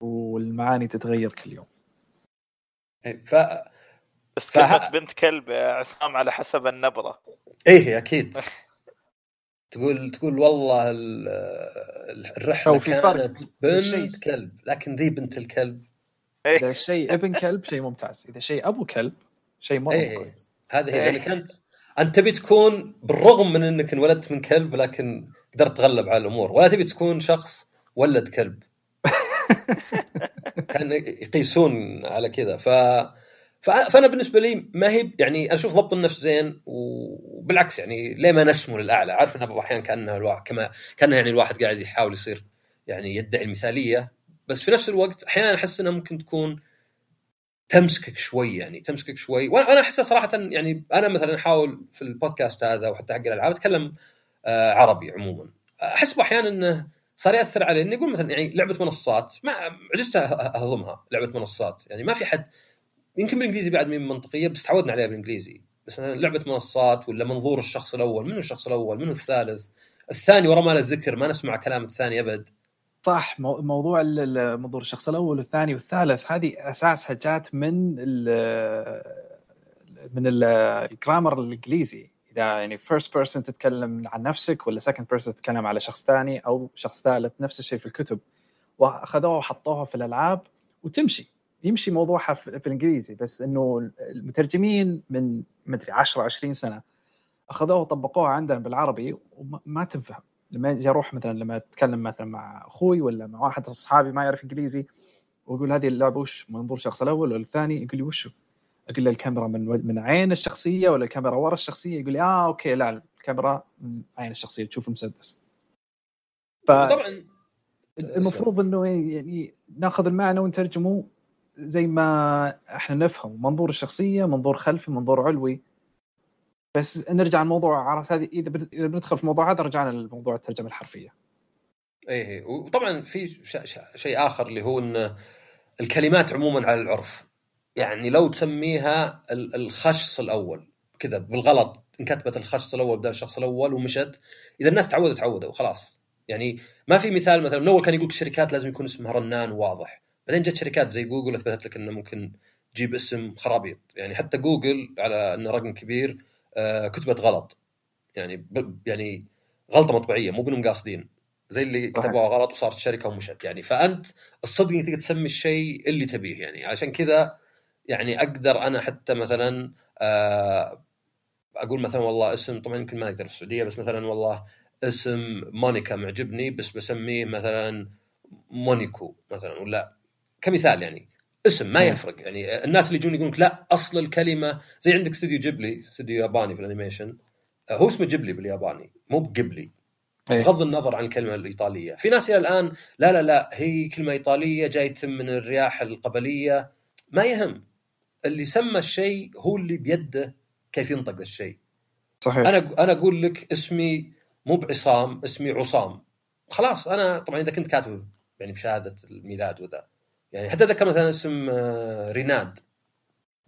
والمعاني تتغير كل يوم. إيه، ف بس ف... كلمة بنت كلب يا عصام على حسب النبرة. إيه أكيد. [LAUGHS] تقول تقول والله الرحلة في كانت بنت كلب لكن ذي بنت الكلب. إيه. إذا شيء ابن كلب شيء ممتاز. إذا شيء أبو كلب شيء مرة إيه. كويس. هذه هي يعني كانت أنت تبي تكون بالرغم من إنك انولدت من كلب لكن قدرت تغلب على الأمور. ولا تبي تكون شخص ولد كلب. [LAUGHS] كان يقيسون على كذا. ف فأنا بالنسبة لي ما هي يعني أشوف ضبط النفس زين. وبالعكس يعني ليه ما نسمو للأعلى؟ عارف إنها بعض الاحيان كأنها الواحد كما كأنها يعني الواحد قاعد يحاول يصير يعني يدعي المثالية بس في نفس الوقت أحيانا أحس إنها ممكن تكون تمسكك شوي يعني تمسكك شوي. وأنا أحسها صراحة يعني أنا مثلا أحاول في البودكاست هذا وحتى حق الألعاب أتكلم آه عربي عموما. أحس أحيانا إنه صار يأثر علي اني أقول مثلا يعني لعبة منصات ما عجزت أهضمها لعبة منصات. يعني ما في حد يمكن بالإنجليزي بعد من منطقية بس تعودنا عليها بالإنجليزي. بس لعبة منصات ولا منظور الشخص الأول منو الشخص الأول؟ منو الثالث؟ الثاني ورا مال الذكر ما نسمع كلام الثاني أبد. صح موضوع منظور الشخص الأول والثاني والثالث هذه اساسها جات من ال من ال grammar الإنجليزي. إذا يعني first person تتكلم عن نفسك ولا second person تتكلم على شخص ثاني أو شخص ثالث نفس الشيء في الكتب. وأخذوها وحطوها في الألعاب وتمشي. يمشي موضوعها في, الإنجليزي بس إنه المترجمين من مدري 10 20 سنة أخذوها وطبقوها عندنا بالعربي وما تنفهم لما أجي أروح مثلا لما أتكلم مثلا مع أخوي ولا مع واحد من أصحابي ما يعرف إنجليزي واقول هذه اللعبة وش؟ منظور الشخص الأول ولا الثاني؟ يقول لي وشو؟ أقول له الكاميرا من من عين الشخصية ولا الكاميرا ورا الشخصية؟ يقول لي آه أوكي لا الكاميرا من عين الشخصية تشوف المسدس ف طبعا المفروض إنه يعني ناخذ المعنى ونترجمه زي ما إحنا نفهم منظور الشخصية منظور خلفي منظور علوي. بس نرجع الموضوع عرفت هذه؟ إذا بندخل في الموضوع هذا رجعنا لموضوع الترجمة الحرفية. إيه, إيه. وطبعا في شيء آخر اللي هو إن الكلمات عموما على العرف. يعني لو تسميها الخشص الأول كذا بالغلط انكتبت الخشص الأول بدل الشخص الأول ومشت. إذا الناس تعودوا تعودوا وخلاص يعني ما في مثال مثلا من أول كان يقول الشركات لازم يكون اسمها رنان وواضح بعدين جت شركات زي جوجل أثبتت لك إنه ممكن تجيب اسم خرابيط. يعني حتى جوجل على إنه رقم كبير آه كتبت غلط. يعني يعني غلطة مطبعية مو بإنهم قاصدين. زي اللي كتبوها غلط وصارت شركة ومشت. يعني فأنت الصدق انك تقدر تسمي الشيء اللي تبيه. يعني عشان كذا يعني أقدر أنا حتى مثلا آه أقول مثلا والله اسم طبعا يمكن ما أقدر في السعودية بس مثلا والله اسم مونيكا معجبني بس بسميه مثلا مونيكو مثلا ولا كمثال يعني. اسم ما يفرق يعني. الناس اللي يجون يقولون لا أصل الكلمة زي عندك استوديو جيبلي استوديو ياباني في ال animation. هو اسمه جيبلي بالياباني مو قبلي بغض النظر عن الكلمة الإيطالية. في ناس إلى الآن لا لا لا هي كلمة إيطالية جاي من الرياح القبلية. ما يهم. اللي سمى الشيء هو اللي بيده كيف ينطق الشيء. صحيح. أنا أنا أقول لك اسمي مو بعصام اسمي عصام. خلاص أنا طبعا إذا كنت كاتب يعني بشهادة الميلاد وذا. يعني حتى ذكر مثلا اسم آه، ريناد.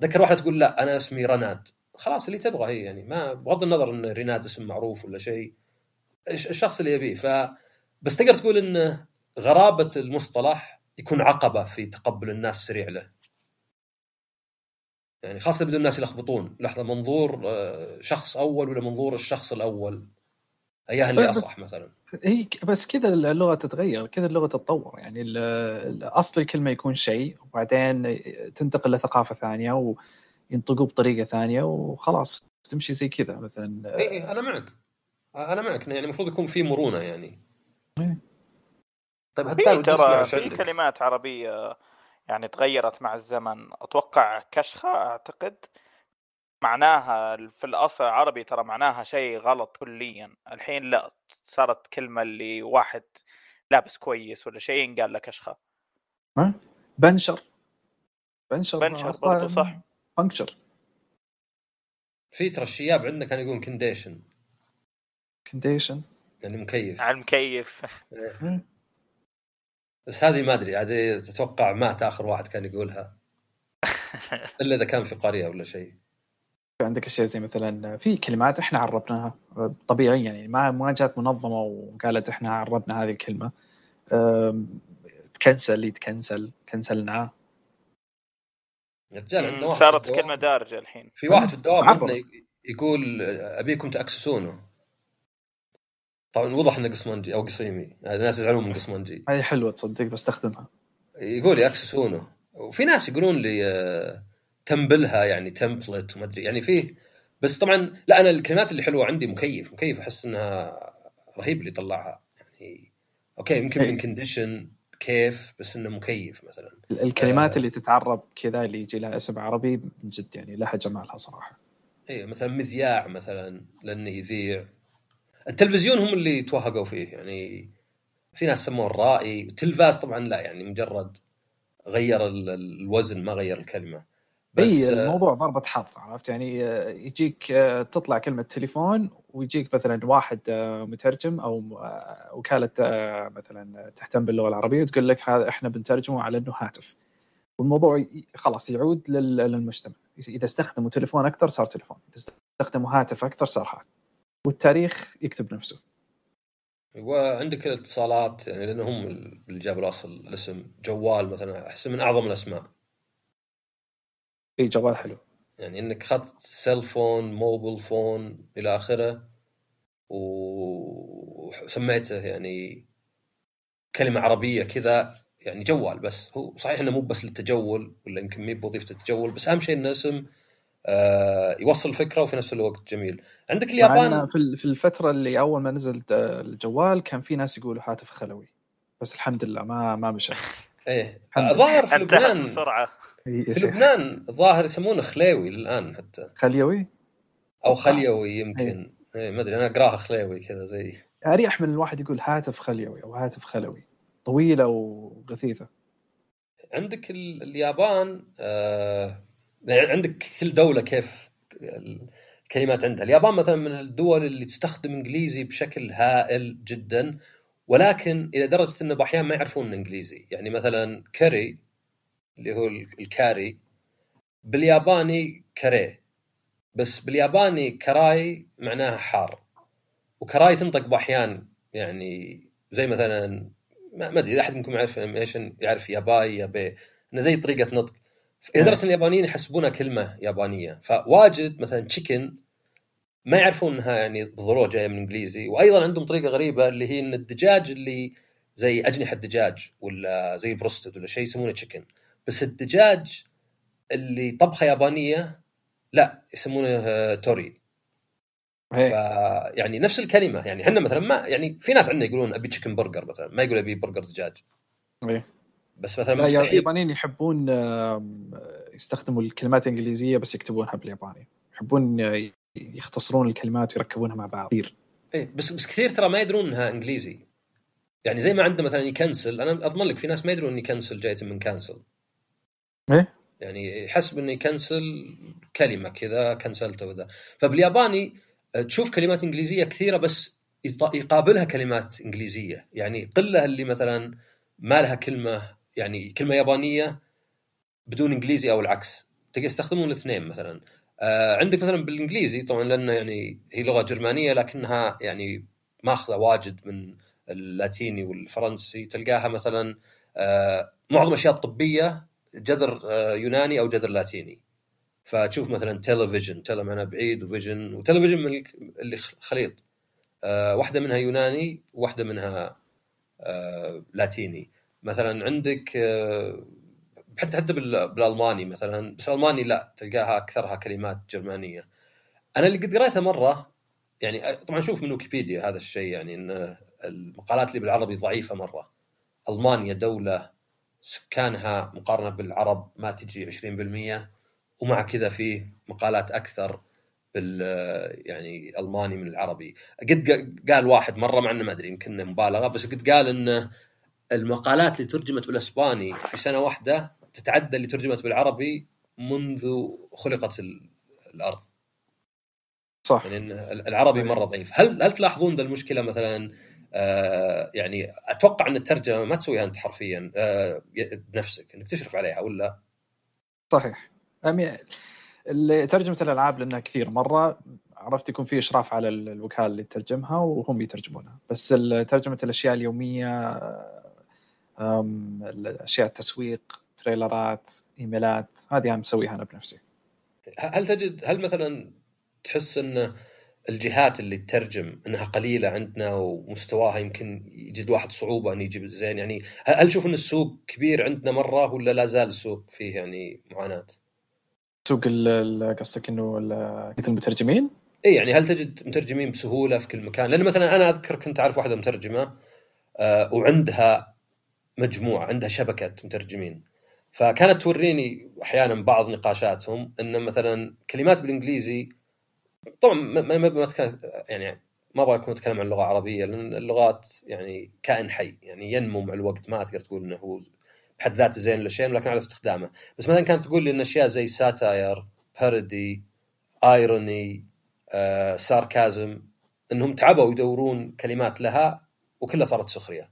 ذكر واحدة تقول لا أنا اسمي رناد. خلاص اللي تبغى هي يعني ما بغض النظر إن ريناد اسم معروف ولا شيء الشخص اللي يبيه. ف بس تقدر تقول إن غرابة المصطلح يكون عقبة في تقبل الناس سريع له. يعني خاصة بدون الناس يلخبطون. لحظة منظور آه، شخص أول ولا منظور الشخص الأول؟ اياه اللي اصح مثلا؟ هي بس كذا اللغة تتغير كذا اللغة تتطور. يعني أصل الكلمة يكون شيء وبعدين تنتقل لثقافة ثانية وينطقوا بطريقة ثانية وخلاص تمشي زي كذا مثلا. إي إي أنا معك. أنا معك يعني المفروض يكون في مرونة يعني. إيه. طيب حتى ترى في كلمات عربية يعني تغيرت مع الزمن أتوقع كشخة أعتقد معناها في الأصل العربي ترى معناها شيء غلط كليا. الحين لا. صارت كلمة اللي واحد لابس كويس ولا شيء ينقال له كشخه بنشر. بنشر بنشر برضو صح. بنشر في ترى الشياب عندنا كانوا يقولون condition condition يعني مكيف. على المكيف. إيه. بس هذه ما أدري عاد أتوقع مات آخر واحد كان يقولها. [LAUGHS] إلا إذا كان في قرية ولا شيء. عندك أشياء زي مثلا في كلمات إحنا عربناها طبيعيا يعني ما ما جات منظمة وقالت إحنا عربنا هذه الكلمة. تكنسل يتكنسل كنسلناه رجال صارت كلمة دارجة الحين. في واحد في الدوام عندنا يقول أبيكم تأكسسونه. طبعا وضح إنه قصمنجي أو قصيمي. يعني الناس يزعلون من قصمنجي هذه حلوة تصدق بستخدمها. يقول يأكسسونه. وفي ناس يقولون لي آه، template ها يعني template وما أدري. يعني فيه بس طبعا لا أنا الكلمات اللي حلوة عندي مكيف. مكيف أحس إنها رهيب اللي طلعها. يعني okay يمكن من condition كيف بس إنه مكيف مثلا. الكلمات آه. اللي تتعرب كذا اللي يجي لها اسم عربي من جد يعني لها جمالها صراحة. اي مثلا مذياع مثلا لأنه يذيع. التلفزيون هم اللي توهقوا فيه. يعني في ناس سموه الرائي. التلفاز طبعا لا يعني مجرد غير ال- ال- الوزن ما غير الكلمة. اي الموضوع ضربة حظ عرفت؟ يعني آه، يجيك آه، تطلع كلمة تليفون ويجيك مثلا واحد آه، مترجم أو وكالة آه، مثلا تهتم باللغة العربية وتقول لك هذا إحنا بنترجمه على إنه هاتف. والموضوع خلاص يعود لل- للمجتمع. اذا استخدموا تليفون أكثر صار تليفون إذا استخدموا هاتف أكثر صار هاتف. والتاريخ يكتب نفسه. وعندك الاتصالات يعني لأن هم اللي جابوا الأصل الاسم جوال مثلا أحس من أعظم الأسماء. اي جوال حلو. يعني إنك اخذت cell phone mobile phone إلى آخره وسميته يعني كلمة عربية كذا يعني جوال بس. هو صحيح إنه مو بس للتجول ولا يمكن مي بوظيفه التجول بس أهم شيء إنه اسم آه، يوصل الفكرة وفي نفس الوقت جميل. عندك اليابان؟ في ال- في الفترة اللي أول ما نزل آه، الجوال كان في ناس يقولوا هاتف خلوي. بس الحمد لله ما ما مشى. إيه. الظاهر في انتهت لبنان. بسرعة. في لبنان الظاهر يسمونه خليوي الان حتى. خليوي؟ أو خليوي يمكن. إيه ما أدري أنا أقراها خليوي كذا زي. أريح من الواحد يقول هاتف خليوي أو هاتف خلوي. طويلة وغثيثة. عندك ال- اليابان آه يعني عندك كل دولة كيف الكلمات عندها. اليابان مثلا من الدول اللي تستخدم إنجليزي بشكل هائل جدا. ولكن إلى درجة إنه باحيان ما يعرفون إنجليزي. يعني مثلا كري اللي هو ال- الكاري بالياباني كاري بس بالياباني كراي معناها حار. و كراي تنطق بأحيان يعني زي مثلا ما أدري إذا أحد منكم يعرف إيش يعرف ياباي يابي إنه زي طريقة نطق. إلى درجة إن اليابانيين يحسبونها كلمة يابانية. فواجد مثلا تشيكن ما يعرفون إنها يعني بالضروره جاية من إنجليزي وأيضا عندهم طريقة غريبة اللي هي إن الدجاج اللي زي أجنحة دجاج ولا زي بروستد ولا شيء يسمونه تشيكن بس الدجاج اللي طبخة يابانية لا يسمونه آه، توري هي. فيعني نفس الكلمة يعني إحنا مثلا ما يعني في ناس عندنا يقولون أبي chicken burger مثلا ما يقول أبي برجر دجاج. إيه. بس مثلا مستحيل. اليابانيين يحبون يستخدموا الكلمات الإنجليزية بس يكتبونها بالياباني. يحبون آه، يختصرون الكلمات ويركبونها مع بعض. كثير. إيه بس بس كثير ترى ما يدرون إنها إنجليزي. يعني زي ما عندنا مثلا يكنسل أنا أضمن لك في ناس ما يدرون ان يكنسل جاية من cancel إيه؟ يعني يحسب إنه يكنسل كلمة كذا كنسلته وذا فبالياباني آه، تشوف كلمات إنجليزية كثيرة بس يقابلها كلمات إنجليزية. يعني قلة اللي مثلا ما لها كلمة يعني كلمة يابانية بدون إنجليزي أو العكس. تقدر تستخدمون الاثنين مثلا. آه عندك مثلا بالإنجليزي طبعا لأنه يعني هي لغة جرمانية لكنها يعني ماخذة واجد من اللاتيني والفرنسي. تلقاها مثلا آه معظم الأشياء الطبية جذر آه يوناني أو جذر لاتيني. فتشوف مثلا تلفزيون تele معناها بعيد وفيجن وتلفزيون من اللي خليط. آه واحدة منها يوناني وواحده منها آه لاتيني. مثلا عندك آه حتى حتى بال- بالألماني مثلا بس الالماني لا تلقاها أكثرها كلمات جرمانية. أنا اللي قد قريتها مرة يعني طبعا شوف من ويكيبيديا هذا الشيء يعني إن المقالات اللي بالعربي ضعيفة مرة. ألمانيا دولة سكانها مقارنة بالعرب ما تجي 20% ومع كذا فيه مقالات أكثر بال يعني ألماني من العربي. قد قال واحد مرة مع إنه ما أدري يمكن مبالغة بس قد قال انه المقالات اللي ترجمت بالإسباني في سنة واحدة تتعدى اللي ترجمت بالعربي منذ خلقت ال- الأرض. صح. يعني إن العربي مرة ضعيف. هل هل تلاحظون ذا المشكلة مثلا؟ آه يعني أتوقع إن الترجمة ما تسويها أنت حرفيا آه بنفسك إنك تشرف عليها ولا؟ صحيح. اللي ترجمة الألعاب لأنها كثير. مرة عرفت يكون في إشراف على ال- الوكالة اللي تترجمها وهم يترجمونها. بس ترجمة الأشياء اليومية الأشياء التسويق تريلرات إيميلات هذه أنا مسويها أنا بنفسي هل تجد هل مثلا تحس إن الجهات اللي تترجم إنها قليلة عندنا ومستواها يمكن يجد واحد صعوبة انه يجيب زين يعني هل تشوف إن السوق كبير عندنا مرة ولا لا زال السوق فيه يعني معاناة؟ سوق قصدك إنه مثل المترجمين إي يعني هل تجد مترجمين بسهولة في كل مكان؟ لأن مثلا أنا أذكر كنت أعرف واحدة مترجمة آه، وعندها مجموعة عندها شبكة مترجمين فكانت توريني أحيانا بعض نقاشاتهم إن مثلا كلمات بالإنجليزي طبعا ما ما ما يعني ما أبغى أكون أتكلم عن اللغة العربيه لأن اللغات يعني كائن حي يعني ينمو مع الوقت ما تقدر تقول إنه هو بحد ذاته زين ولا شيء لكن على استخدامه بس مثلا كانت تقول لي إن أشياء زي ساتاير بارودي آيروني آه، ساركازم إنهم تعبوا يدورون كلمات لها وكلها صارت سخرية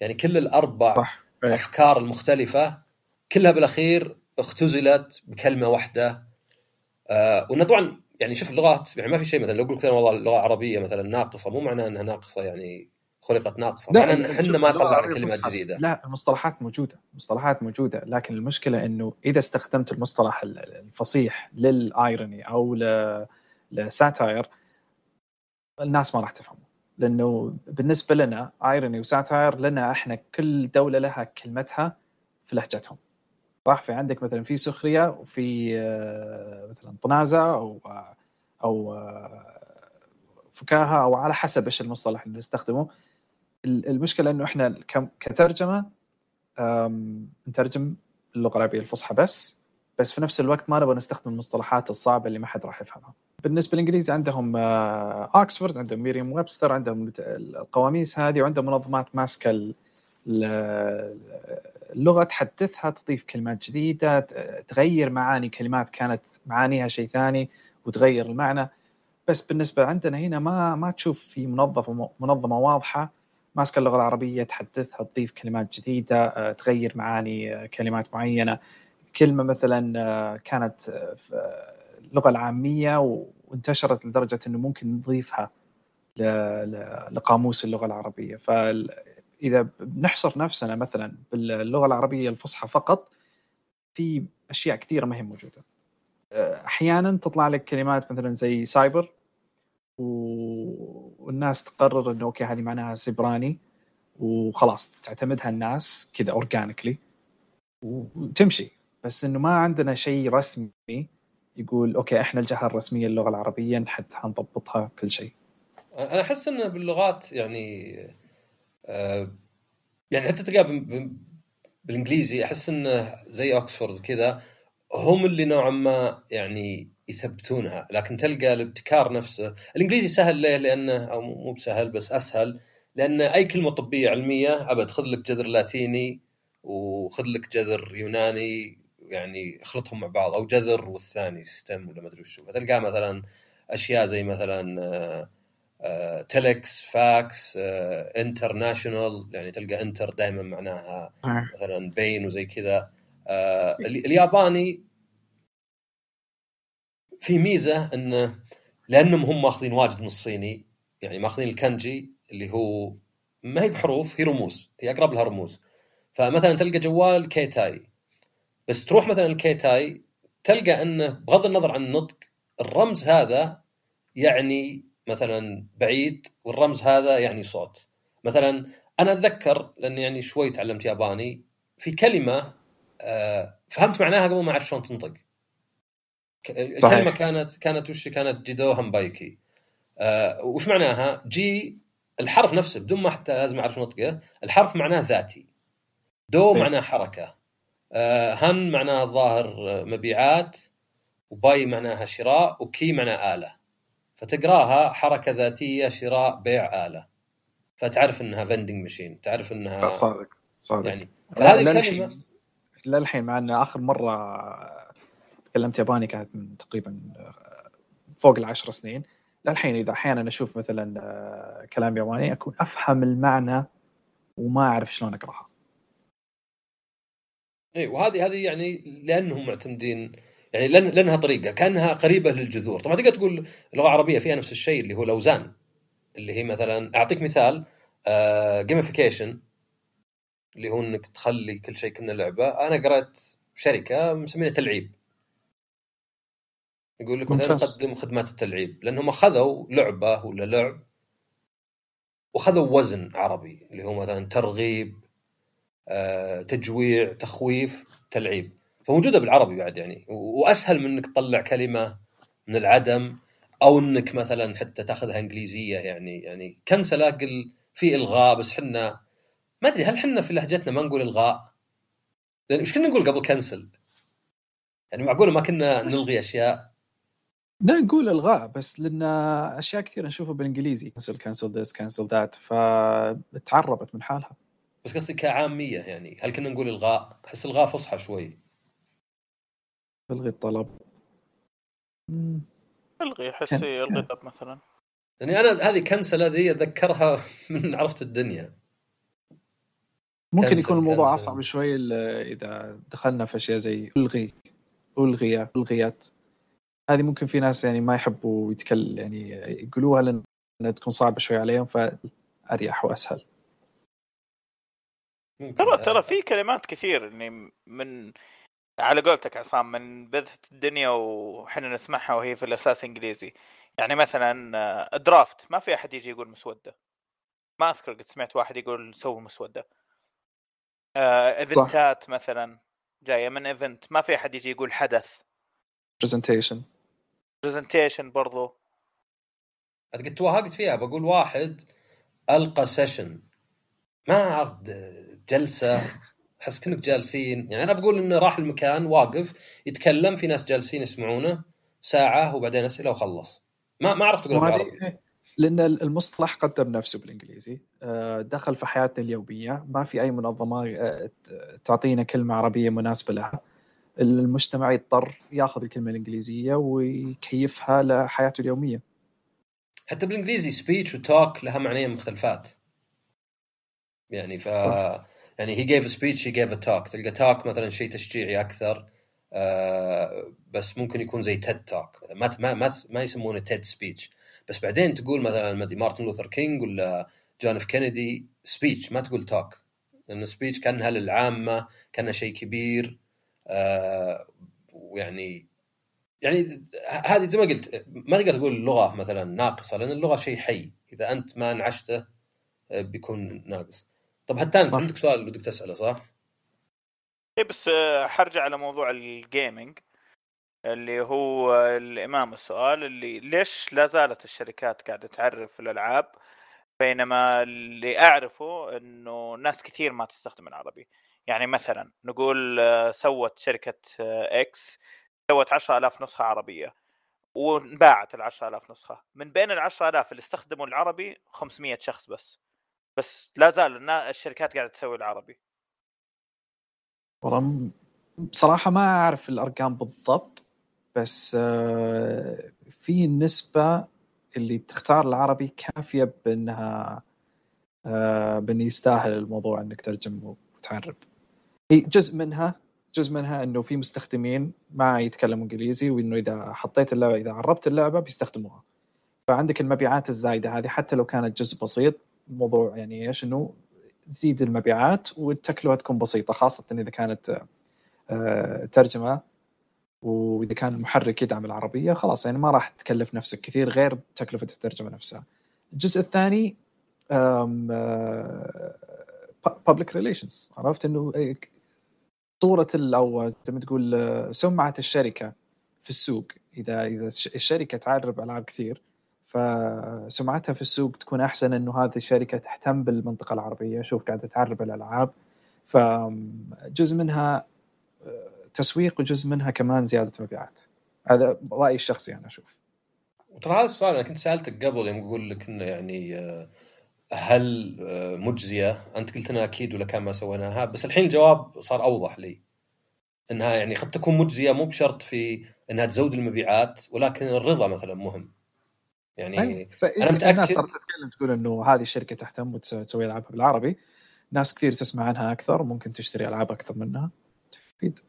يعني كل الأربع صح إيه. أفكار المختلفة كلها بالأخير اختزلت بكلمة واحدة. آه وإنه طبعا يعني شوف اللغات يعني ما في شيء مثلا لو قلت والله اللغة العربيه مثلا ناقصة مو معناه إنها ناقصة يعني خلقت ناقصة. لا، معناه إن إحنا ما طلعنا كلمات جديدة. لا المصطلحات موجودة مصطلحات موجودة لكن المشكلة إنه إذا استخدمت المصطلح ال- الفصيح للإيروني أو لساتاير الناس ما راح تفهمه. لأنه بالنسبة لنا إيروني وساتاير لنا إحنا كل دولة لها كلمتها في لهجتهم. صح في عندك مثلا في سخرية وفي آه، مثلا طنازة أو أو آه، فكاهة أو على حسب إيش المصطلح اللي نستخدمه ال- المشكلة إنه إحنا كترجمة نترجم اللغة العربيه الفصحى بس بس في نفس الوقت ما نبغى نستخدم المصطلحات الصعبة اللي ما حد راح يفهمها. بالنسبة للإنجليزي عندهم آه، اوكسفورد عندهم ميريم ويبستر عندهم القواميس هذه وعندهم منظمات ماسكة اللغة تحدثها تضيف كلمات جديدة تغير معاني كلمات كانت معانيها شيء ثاني وتغير المعنى. بس بالنسبة عندنا هنا ما ما تشوف في منظمه منظمة واضحة. ماسكة اللغة العربية تحدثها تضيف كلمات جديدة آه، تغير معاني آه، كلمات معينة. كلمة مثلا آه، كانت في اللغة العامية وانتشرت لدرجة إنه ممكن نضيفها لقاموس اللغة العربية. فاذا بنحصر نفسنا مثلا باللغة العربية الفصحى فقط في أشياء كثيرة ما هي موجودة. أحيانا تطلع لك كلمات مثلا زي سايبر والناس تقرر إنه okay هذه معناها سبراني وخلاص تعتمدها الناس كذا organically وتمشي. بس إنه ما عندنا شيء رسمي يقول okay إحنا الجهة الرسمية للغة العربية نحد حنضبطها كل شيء. أنا أحس انه باللغات يعني يعني حتى تلقاه بال- بال- بالإنجليزي أحس إنه زي اوكسفورد وكذا هم اللي نوعا ما يعني يثبتونها لكن تلقى الابتكار نفسه. الإنجليزي سهل ليه؟ لأنه أو مو بسهل بس أسهل لأن أي كلمة طبية علمية أبد خذ لك جذر لاتيني وخذ لك جذر يوناني يعني اخلطهم مع بعض أو جذر والثاني ستم ولا ما أدري وشو فتلقى مثلا أشياء زي مثلا آه، آه، telex fax international يعني تلقى inter دائما معناها مثلا بين وزي كذا. آه، ال- الياباني في ميزة انه لأنهم هم ماخذين واجد من الصيني يعني ماخذين ال kanji اللي هو ما هي بحروف هي رموز هي أقرب لها رموز. فمثلا تلقى جوال ja: keitai. بس تروح مثلا ال keitai تلقى إنه بغض النظر عن النطق الرمز هذا يعني مثلا بعيد والرمز هذا يعني صوت. مثلا أنا أتذكر لأني يعني شوي تعلمت ياباني في كلمة آه، فهمت معناها قبل ما أعرف شلون تنطق. الكلمة. كانت كانت وش كانت جيدو همبايكي آه، وش معناها؟ جي الحرف نفسه بدون ما حتى لازم أعرف نطقه الحرف معناه ذاتي. دو. معناه حركة. آه، هن معناه الظاهر آه، مبيعات وباي معناها شراء وكي معناه آلة. فتقراها حركة ذاتية شراء بيع آلة. فتعرف إنها فندنج ماشين تعرف إنها صادق صادق. يعني فهذه الكلمة للحين للحين مع إن آخر مرة تكلمت ياباني كانت من تقريبا فوق العشر سنين. للحين إذا أحيانا أشوف مثلا آه، كلام ياباني أكون أفهم المعنى وما أعرف شلون أقرأها. اي وهذه هذه يعني لأنهم معتمدين يعني لأن لانها طريقة كأنها قريبة للجذور. طبعا تقدر تقول اللغة العربية فيها نفس الشيء اللي هو الاوزان اللي هي مثلا أعطيك مثال gamification اللي هو إنك تخلي كل شيء كنه لعبة. أنا قرأت شركة مسمينها تلعيب. يقول لك مثلا. نقدم خدمات التلعيب لأنهم أخذوا لعبة ولا لعب وخذوا وزن عربي اللي هو مثلا ترغيب آه، تجويع تخويف تلعيب. فموجوده بالعربي بعد يعني وأسهل من إنك تطلع كلمة من العدم أو إنك مثلا حتى تأخذها إنجليزية يعني يعني كنسله قل في إلغاء بس حنا ما أدري هل حنا في لهجتنا ما نقول إلغاء؟ لأن إيش كنا نقول قبل كنسل؟ يعني معقولة ما كنا نلغي أشياء لا نقول إلغاء بس لأن أشياء كثيرة نشوفها بالإنجليزي كنسل كنسل ذس كنسل ذات فتعربت من حالها بس قصدي كعامية يعني هل كنا نقول إلغاء؟ احس إلغاء فصحى شوي الغي الطلب. مم. الغي حسي الغي طب مثلا. يعني أنا هذه كنسلة ذي أتذكرها [LAUGHS] من عرفت الدنيا. ممكن كنسل- يكون الموضوع كنسل. أصعب شوي إذا دخلنا في أشياء زي الغي الغي ألغيات. هذه ممكن في ناس يعني ما يحبوا يتكلم يعني يقولوها لأن تكون صعبة شوي عليهم فأريح وأسهل. ترى ترى في كلمات كثير يعني من على قولتك عصام من بذة الدنيا وحنا نسمعها وهي في الأساس إنجليزي. يعني مثلا آه، درافت ما في أحد يجي يقول مسودة. ما أذكر قد سمعت واحد يقول سووا مسودة. آه، event ات مثلا جاية من event ما في أحد يجي يقول حدث. برزنتيشن برزنتيشن برضو. قد توهقت فيها بقول واحد ألقى session ما اعرف جلسة. أحس كنك جالسين. يعني أنا بقول إنه راح المكان واقف يتكلم في ناس جالسين يسمعونه ساعة وبعدين أسئلة وخلص. ما ما عرفت تقول بالعربي لأن المصطلح قدم نفسه بالإنجليزي. آه، دخل في حياتنا اليومية. ما في أي منظمة آه، تعطينا كلمة عربية مناسبة لها. المجتمع يضطر ياخذ الكلمة الإنجليزية ويكيفها لحياته اليومية. حتى بالإنجليزي speech و talk لها معنيين مختلفات. يعني ف يعني he gave speech he gave talk تلقى talk مثلا شيء تشجيعي أكثر آه بس ممكن يكون زي TED Talk ما ما ما, ما يسمونه TED speech بس بعدين تقول مثلا مارتن لوثر كينج ولا جون اف كينيدي speech ما تقول talk لأن speech كأنها للعامة كأنها شيء كبير آه ويعني يعني هذه زي ما قلت ما تقدر تقول اللغة مثلا ناقصة لأن اللغة شيء حي. إذا أنت ما انعشته آه، بيكون ناقص. طب حتى انت. عندك سؤال بدك تسأله صح؟ اي بس آه، حرجع على موضوع ال gaming اللي هو الإمام السؤال اللي ليش لا زالت الشركات قاعدة تعرف الألعاب بينما اللي أعرفه إنه ناس كثير ما تستخدم العربي يعني مثلا نقول آه، سوت شركة آه، إكس سوت 10000 نسخة عربية وانباعت ال 10000 نسخة من بين ال 10000 اللي استخدموا العربي 500 شخص بس بس لا زال الشركات قاعدة تسوي العربي. والله بصراحة ما أعرف الأرقام بالضبط بس آه، في نسبة اللي تختار العربي كافية بأنها آه، بأنه يستاهل الموضوع أنك ترجم وتعرب. هي جزء منها جزء منها أنه في مستخدمين ما يتكلموا إنجليزي وأنه إذا حطيت اللعبة إذا عربت اللعبة بيستخدموها. فعندك المبيعات الزايدة هذه حتى لو كانت جزء بسيط الموضوع يعني إيش أنه تزيد المبيعات والتكلفة تكون بسيطة خاصة إذا كانت آه، ترجمة. وإذا كان المحرك يدعم العربية خلاص يعني ما راح تكلف نفسك كثير غير تكلفة الترجمة نفسها. الجزء الثاني آه، public relations. عرفت إنه ال- أو زي ما تقول آه، سمعة الشركة في السوق. إذا إذا الش- الشركة تعرب ألعاب كثير فسمعتها في السوق تكون أحسن إنه هذه الشركة تهتم بالمنطقة العربية. شوف قاعدة تعرب الالعاب فجزء منها تسويق وجزء منها كمان زيادة مبيعات. هذا رأيي الشخصي أنا أشوف. وترى هذا السؤال أنا كنت سألتك قبل يوم أقول لك إنه يعني هل مجزية؟ أنت قلت لنا أكيد ولا كان ما سويناها. بس الحين الجواب صار أوضح لي. إنها يعني قد تكون مجزية مو بشرط في إنها تزود المبيعات ولكن الرضا مثلا مهم. يعني أي، فإذا أنا متأكد- الناس صارت تتكلم تقول إنه هذه الشركة تهتم وتسوي العابها بالعربي ناس كثير تسمع عنها أكثر وممكن تشتري ألعاب أكثر منها. تفيد.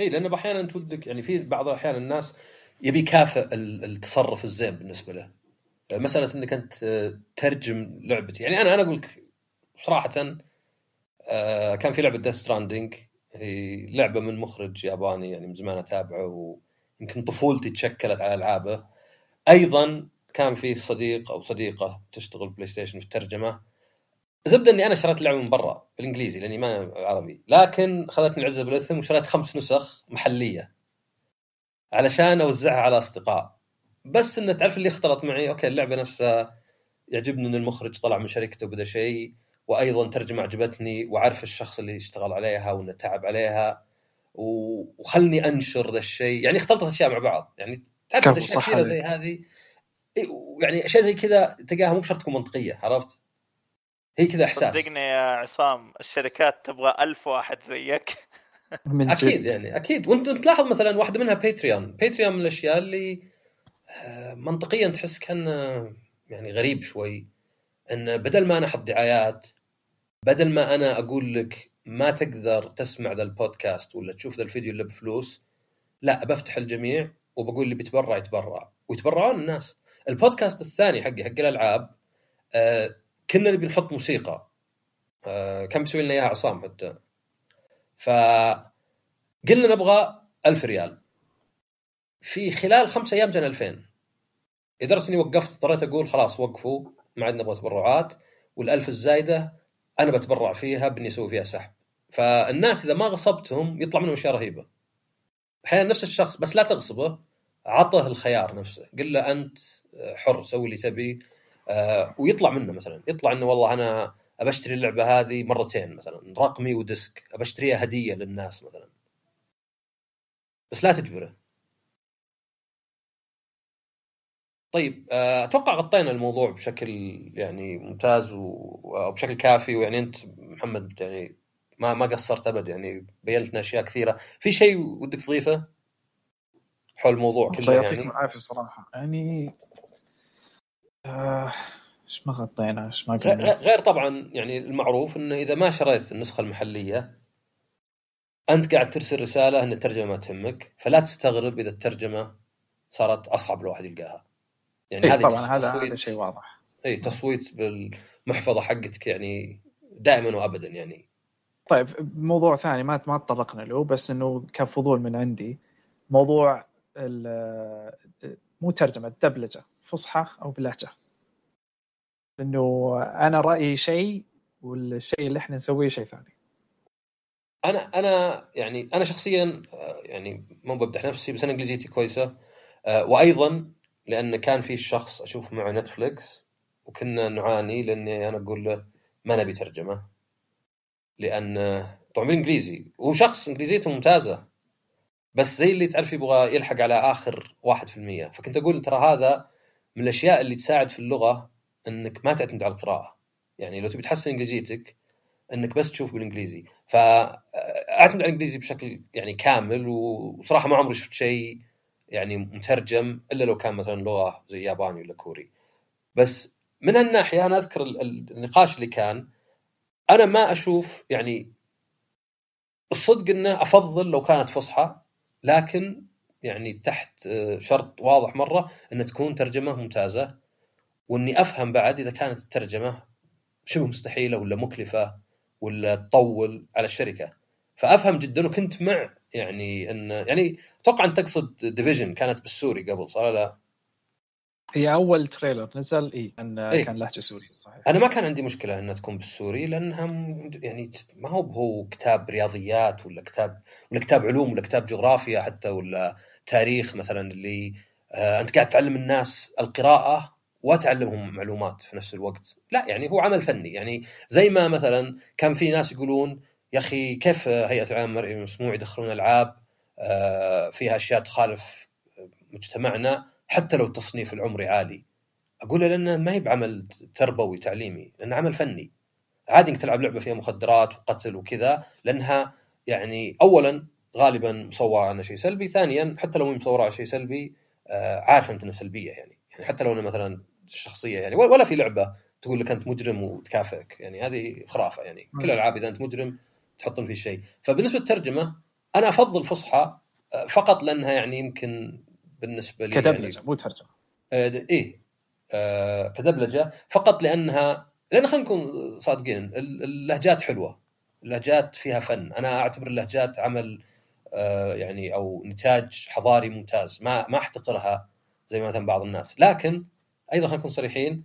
إي لأنه أحيانا انت ودك يعني في بعض الأحيان الناس يبي يكافئ ال- التصرف الزين بالنسبة له. مسألة إنك أنت ترجم لعبتي. يعني أنا أنا أقول لك صراحة آه، كان في لعبة Death Stranding هي لعبة من مخرج ياباني يعني من زمان أتابعه ويمكن طفولتي تشكلت على ألعابه. أيضا كان في صديق أو صديقة تشتغل PlayStation في الترجمة. زبده إني أنا شريت اللعبه من برا بالإنجليزي لأني ما عربي. لكن اخذتني العزة بالاثم وشريت خمس نسخ محلية علشان أوزعها على أصدقاء. بس انه تعرف اللي اختلط معي okay اللعبة نفسها يعجبني إن المخرج طلع من شركته وبدا شيء وأيضا ترجمة عجبتني وعارف الشخص اللي اشتغل عليها وإنه تعب عليها وخلني أنشر ذا الشيء. يعني اختلطت أشياء مع بعض. يعني تعرف أشياء كثيرة هذه. زي هذه إيه، يعني أشياء زي كذا تلقاها مو بشرط تكون منطقية عرفت؟ هي كذا إحساس صدقني يا عصام الشركات تبغى ألف واحد زيك [LAUGHS] من جد. أكيد يعني أكيد وأنت تلاحظ مثلا واحدة منها Patreon Patreon من الأشياء اللي آه، منطقيا تحس كأن يعني غريب شوي إن بدل ما أنا أحط دعايات بدل ما أنا أقول لك ما تقدر تسمع ذا البودكاست ولا تشوف ذا الفيديو إلا بفلوس لا بفتح الجميع وبقول اللي بيتبرع يتبرع ويتبرعون الناس. البودكاست الثاني حقي حق الألعاب آه كنا نبي نحط موسيقى. آه كان بيسوي لنا إياها عصام حتى. فقلنا نبغى ألف ريال. في خلال خمسة أيام جانا 2000 لدرجه اني وقفت اضطريت أقول خلاص وقفوا ما عاد نبغى تبرعات والألف الزايدة أنا بتبرع فيها باني أسوي فيها سحب. فالناس إذا ما غصبتهم يطلع منهم أشياء رهيبة. أحيانا نفس الشخص بس لا تغصبه عطه الخيار نفسه. قل له أنت حر سوي اللي تبي آه، ويطلع منه مثلا. يطلع إنه والله أنا أبشتري اللعبة هذه مرتين مثلا رقمي وديسك أبشتريها هدية للناس مثلا. بس لا تجبره. طيب آه، أتوقع غطينا الموضوع بشكل يعني ممتاز و- أو بشكل كافي ويعني أنت محمد يعني ما ما قصرت أبد يعني بينت لنا أشياء كثيرة. في شيء ودك تضيفه؟ حول الموضوع كله يعطيكم يعني. العافية صراحة. يعني آه، إيش ما غطينا إيش ما قلنا. غير طبعا يعني المعروف إنه إذا ما شريت النسخة المحلية أنت قاعد ترسل رسالة إن الترجمة ما تهمك فلا تستغرب إذا الترجمة صارت أصعب الواحد يلقاها. يعني إيه هذه طبعا هذا هذا شيء واضح. اي تصويت بالمحفظة حقتك يعني دائما وابدا يعني. طيب موضوع ثاني ما ما تطرقنا له بس إنه كان فضول من عندي. موضوع مو ترجمة الدبلجه فصحى أو بلهجه لأنه أنا رأيي شيء والشيء اللي إحنا نسويه شيء ثاني. أنا أنا يعني أنا شخصيا يعني مو بمدح نفسي بس أنا إنجليزيتي كويسة. آه، وأيضا لأن كان في شخص أشوف معه نتفلكس وكنا نعاني لأني أنا أقول له ما نبي ترجمة. لأن طبعا بالإنجليزي وهو شخص إنجليزيته ممتازة بس زي اللي تعرف يبغى يلحق على آخر 1% فكنت أقول ترى هذا من الأشياء اللي تساعد في اللغة إنك ما تعتمد على القراءة. يعني لو تبي تحسن إنجليزيتك إنك بس تشوف بالإنجليزي. فاعتمد على الإنجليزي بشكل يعني كامل وصراحة ما عمري شفت شيء يعني مترجم إلا لو كان مثلا لغة زي ياباني ولا كوري. بس من هالناحية أنا أذكر ال- ال- النقاش اللي كان أنا ما أشوف يعني الصدق إنه أفضل لو كانت فصحى لكن يعني تحت آه، شرط واضح مرة إن تكون ترجمة ممتازة وإني أفهم بعد إذا كانت الترجمة شبه مستحيلة ولا مكلفة ولا تطول على الشركة فأفهم جدا وكنت مع يعني إن يعني أتوقع انت تقصد Division كانت بالسوري قبل ولا لا؟ هي أول trailer نزل إي كان إيه. كان لهجة سورية صحيح. أنا ما كان عندي مشكلة إنها تكون بالسوري لأنها يعني ما هو هو كتاب رياضيات ولا كتاب ولا كتاب علوم ولا كتاب جغرافيا حتى ولا تاريخ مثلا اللي آه أنت قاعد تعلم الناس القراءة وتعلمهم معلومات في نفس الوقت. لا يعني هو عمل فني يعني زي ما مثلا كان في ناس يقولون يا أخي كيف هيئة العالم المرئي المسموع يدخلون ألعاب آه فيها أشياء تخالف مجتمعنا؟ حتى لو التصنيف العمري عالي. أقول له لأنه ما هي بعمل تربوي تعليمي لأنه عمل فني. عادي إنك تلعب لعبة فيها مخدرات وقتل وكذا لأنها يعني اولا غالبا مصورة على شيء سلبي ثانيا حتى لو مصورة على شيء سلبي آه عارف أنت إنها سلبية يعني. يعني حتى لو انه مثلا الشخصيه يعني ولا في لعبة تقول لك أنت مجرم وتكافئك يعني هذه خرافة يعني. كل مم. الألعاب إذا أنت مجرم تحطون فيه شيء. فبالنسبة للترجمة أنا أفضل فصحى آه، فقط لأنها يعني يمكن بالنسبة لي يعني. كدبلجه مو ترجمة. آه، إيه آه، كدبلجة. فقط لأنها لأن خلينا نكون صادقين ال- اللهجات حلوة. اللهجات فيها فن. أنا أعتبر اللهجات عمل آه، يعني أو نتاج حضاري ممتاز. ما ما أحتقرها زي مثلا بعض الناس. لكن أيضا خلينا نكون صريحين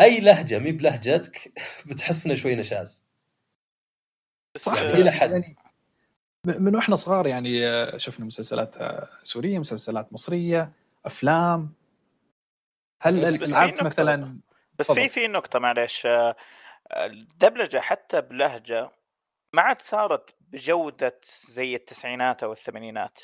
أي لهجة مي بلهجتك [LAUGHS] بتحس انه شوي نشاز. صح يعني إلى حد. يعني من وإحنا صغار يعني آه، شفنا مسلسلات آه، سورية مسلسلات مصرية أفلام هل نقطة مثلا بس. في في نقطة معلش آه، الدبلجة حتى بلهجة ما عاد صارت بجودة زي التسعينات أو الثمانينات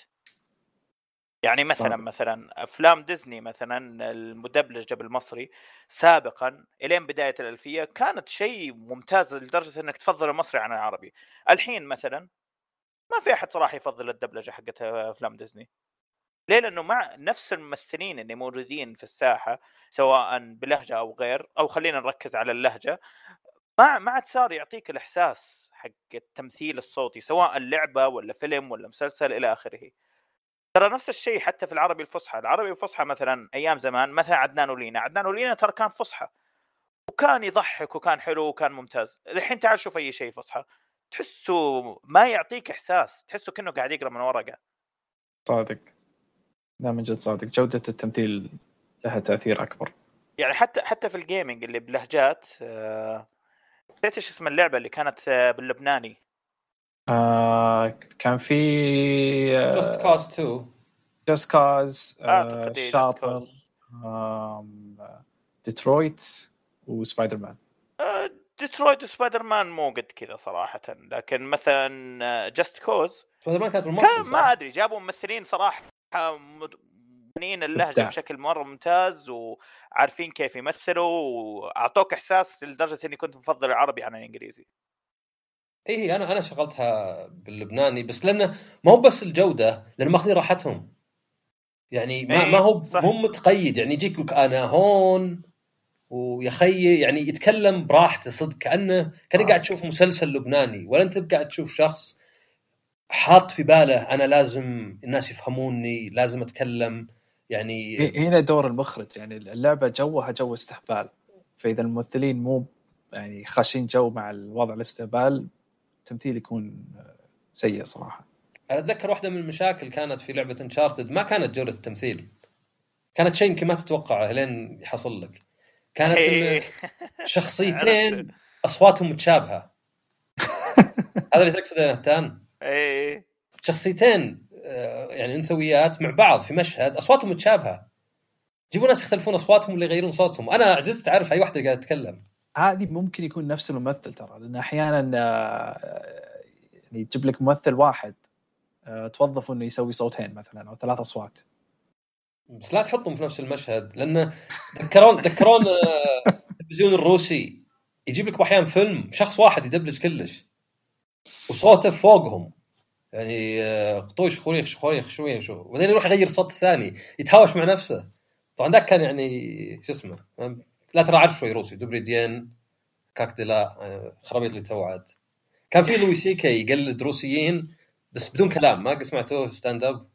يعني مثلا طبعاً. مثلا أفلام ديزني مثلا المدبلجة بالمصري سابقا إلين بداية الألفية كانت شيء ممتاز لدرجة إنك تفضل المصري عن العربي الحين مثلا ما في أحد صراحة يفضل الدبلجة حقت أفلام ديزني. ليه؟ لأنه مع نفس الممثلين اللي موجودين في الساحة سواء بلهجة أو غير أو خلينا نركز على اللهجة ما ما عاد صار يعطيك الإحساس حق التمثيل الصوتي سواء لعبه ولا فيلم ولا مسلسل إلى آخره. ترى نفس الشيء حتى في العربي الفصحى، العربي الفصحى مثلا أيام زمان مثلا عدنان ولينا، عدنان ولينا ترى كان فصحى وكان يضحك وكان حلو وكان ممتاز، الحين تعال شوف أي شيء فصحى. تحسه ما يعطيك إحساس، تحسه كأنه قاعد يقرأ من ورقة. صادق. لا من جد صادق. جودة التمثيل لها تأثير أكبر. يعني حتى حتى في ال gaming اللي بلهجات آه، نسيت إيش اسم اللعبة اللي كانت آه، باللبناني. آه كان في Just Cause 2 Just Cause Cause. ديترويت وسبايدر مان آه، ديترويت وسبايدر مان مو قد كذا صراحة لكن مثلا Just Cause Spider-Man كانت صح؟ ما أدري جابوا ممثلين صراحة مبنيين اللهجة. بشكل مرة ممتاز وعارفين كيف يمثلوا وأعطوك إحساس لدرجة إني كنت مفضل العربي عن الإنجليزي اي أنا أنا شغلتها باللبناني بس لأنه ما هو بس الجودة لأن ماخذين راحتهم يعني ما, إيه، ما هو. مو متقيد يعني يجيك لك أنا هون ويا خيي يعني يتكلم براحته صدق كأنه كانك آه. قاعد تشوف مسلسل لبناني ولا أنت قاعد تشوف شخص حاط في باله أنا لازم الناس يفهموني لازم أتكلم يعني هنا دور المخرج يعني اللعبة جوها جو استهبال فإذا الممثلين مو يعني خاشين جو مع الوضع الاستهبال التمثيل يكون سيء صراحة أنا أتذكر واحدة من المشاكل كانت في لعبة انشارتد ما كانت جودة التمثيل كانت شيء يمكن ما تتوقعه لين يحصل لك كانت إيه. [LAUGHS] شخصيتين أصواتهم متشابهة. [LAUGHS] هذا اللي تقصده يا نهتان إيه. شخصيتين آه، يعني انثويات مع بعض في مشهد أصواتهم متشابهة. جيبوا ناس يختلفون أصواتهم ولا يغيرون صوتهم. أنا عجزت أعرف أي واحدة قاعدة تتكلم هذه ممكن يكون نفس الممثل ترى لأن أحيانا آه، يعني تجيب لك ممثل واحد آه، توظفه إنه يسوي صوتين مثلا أو ثلاث أصوات. بس لا تحطهم في نفس المشهد لأن ذكرون ذكرون آه، التلفزيون الروسي يجيب لك أحيانا فيلم شخص واحد يدبلج كلش وصوته فوقهم. يعني آه، قطوش خويخ خويخ شوي شو وبعدين يروح يغير صوت ثاني يتهاوش مع نفسه. طبعا ذاك كان يعني شو اسمه لا ترى عارف شوي روسي دوبريديان كاك ديلا آه، خرابيط اللي توعد. كان في لوي سيكي يقلد روسيين بس بدون كلام ما قد سمعتوه ستاند اب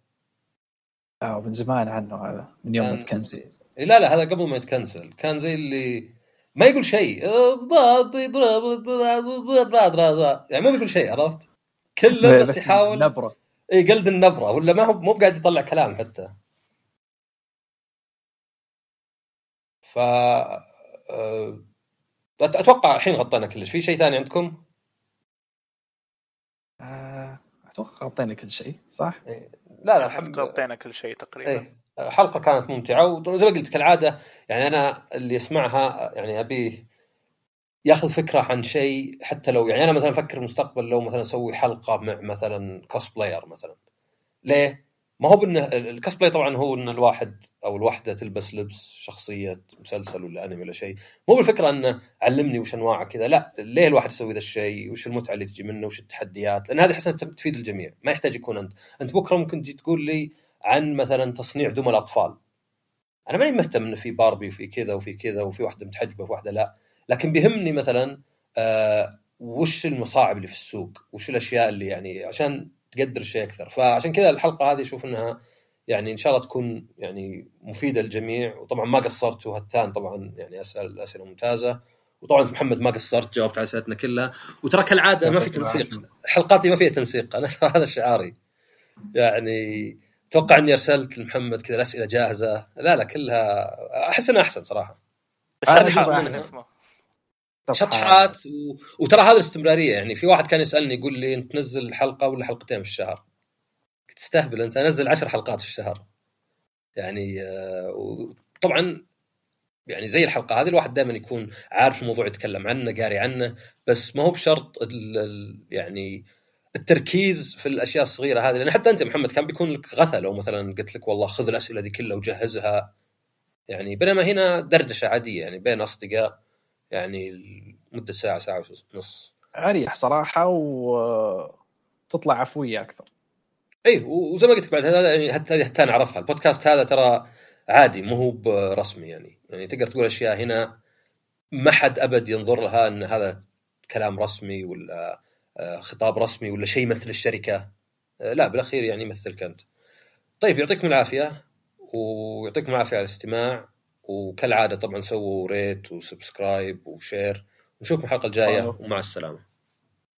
آه من زمان عنه هذا من يوم ما تكنسل. إيه، لا لا هذا قبل ما يتكنسل. كان زي اللي ما يقول شيء. يعني ما بيقول شيء عرفت؟ كله بس يحاول نبره يقلد النبرة ولا ما هو مو قاعد يطلع كلام حتى. ف آه، أتوقع الحين غطينا كلش في شيء ثاني عندكم؟ آه، أتوقع غطينا كل شيء صح؟ لا لا الحمد الحمد غطينا كل شيء تقريبا. إيه حلقة كانت ممتعة وزي ما قلت كالعاده يعني أنا اللي يسمعها يعني ابيه ياخذ فكرة عن شيء حتى لو يعني أنا مثلا أفكر المستقبل لو مثلا أسوي حلقة مع مثلا cosplayer مثلا. ليه؟ ما هو بانه الكوسبلاي طبعا هو إن الواحد أو الوحدة تلبس لبس شخصية مسلسل ولا انمي ولا شيء، مو بالفكرة انه علمني وش أنواعه كذا، لا ليه الواحد يسوي ذا الشيء؟ وش المتعة اللي تجي منه؟ وش التحديات؟ لأن هذه احس انها تفيد الجميع، ما يحتاج يكون أنت، أنت بكرة ممكن تجي تقول لي عن مثلا تصنيع دمى الأطفال. أنا ماني مهتم إنه في باربي وفي كذا وفي كذا وفي واحدة متحجبة وفي واحدة لا، لكن بيهمني مثلا آه وش المصاعب اللي في السوق؟ وش الأشياء اللي يعني عشان تقدر الشيء أكثر، فعشان كذا الحلقة هذه أشوف إنها يعني إن شاء الله تكون يعني مفيدة للجميع. وطبعا ما قصرت وهتان طبعا يعني أسأل أسئلة ممتازة. وطبعا محمد ما قصرت جاوبت على أسئلتنا كلها. وترى كالعاده ما في تنسيق. حلقاتي ما فيها تنسيق. أنا هذا شعاري. يعني أتوقع إني أرسلت لمحمد كذا الأسئلة جاهزة. لا لا كلها أحس إنها أحسن صراحة. أنا شطحات و... وترى هذه الاستمرارية. يعني في واحد كان يسألني يقول لي أنت تنزل حلقة ولا حلقتين في الشهر؟ قلت تستهبل أنت أنزل عشر حلقات في الشهر. يعني آه، وطبعا يعني زي الحلقة هذه الواحد دائما يكون عارف الموضوع يتكلم عنه قاري عنه. بس ما هو بشرط ال- يعني التركيز في الأشياء الصغيرة هذه. لأن حتى أنت محمد كان بيكون لك غثى لو مثلا قلت لك والله خذ الأسئلة دي كلها وجهزها. يعني بينما هنا دردشة عادية يعني بين أصدقاء. يعني مده ساعة ساعة ونص. أريح صراحة وتطلع عفوية أكثر. اي وزي ما قلت لك بعد هذا يعني حتى حتى نعرفها. البودكاست هذا ترى عادي مو هو برسمي يعني. يعني تقدر تقول أشياء هنا ما حد أبد ينظر لها إن هذا كلام رسمي ولا آه، خطاب رسمي ولا شيء يمثل الشركة. آه، لا بالأخير يعني يمثلك انت. طيب يعطيكم العافية ويعطيكم العافية على الاستماع. وكالعادة طبعا سووا rate و subscribe و share ونشوفكم الحلقة الجاية ومع السلامة.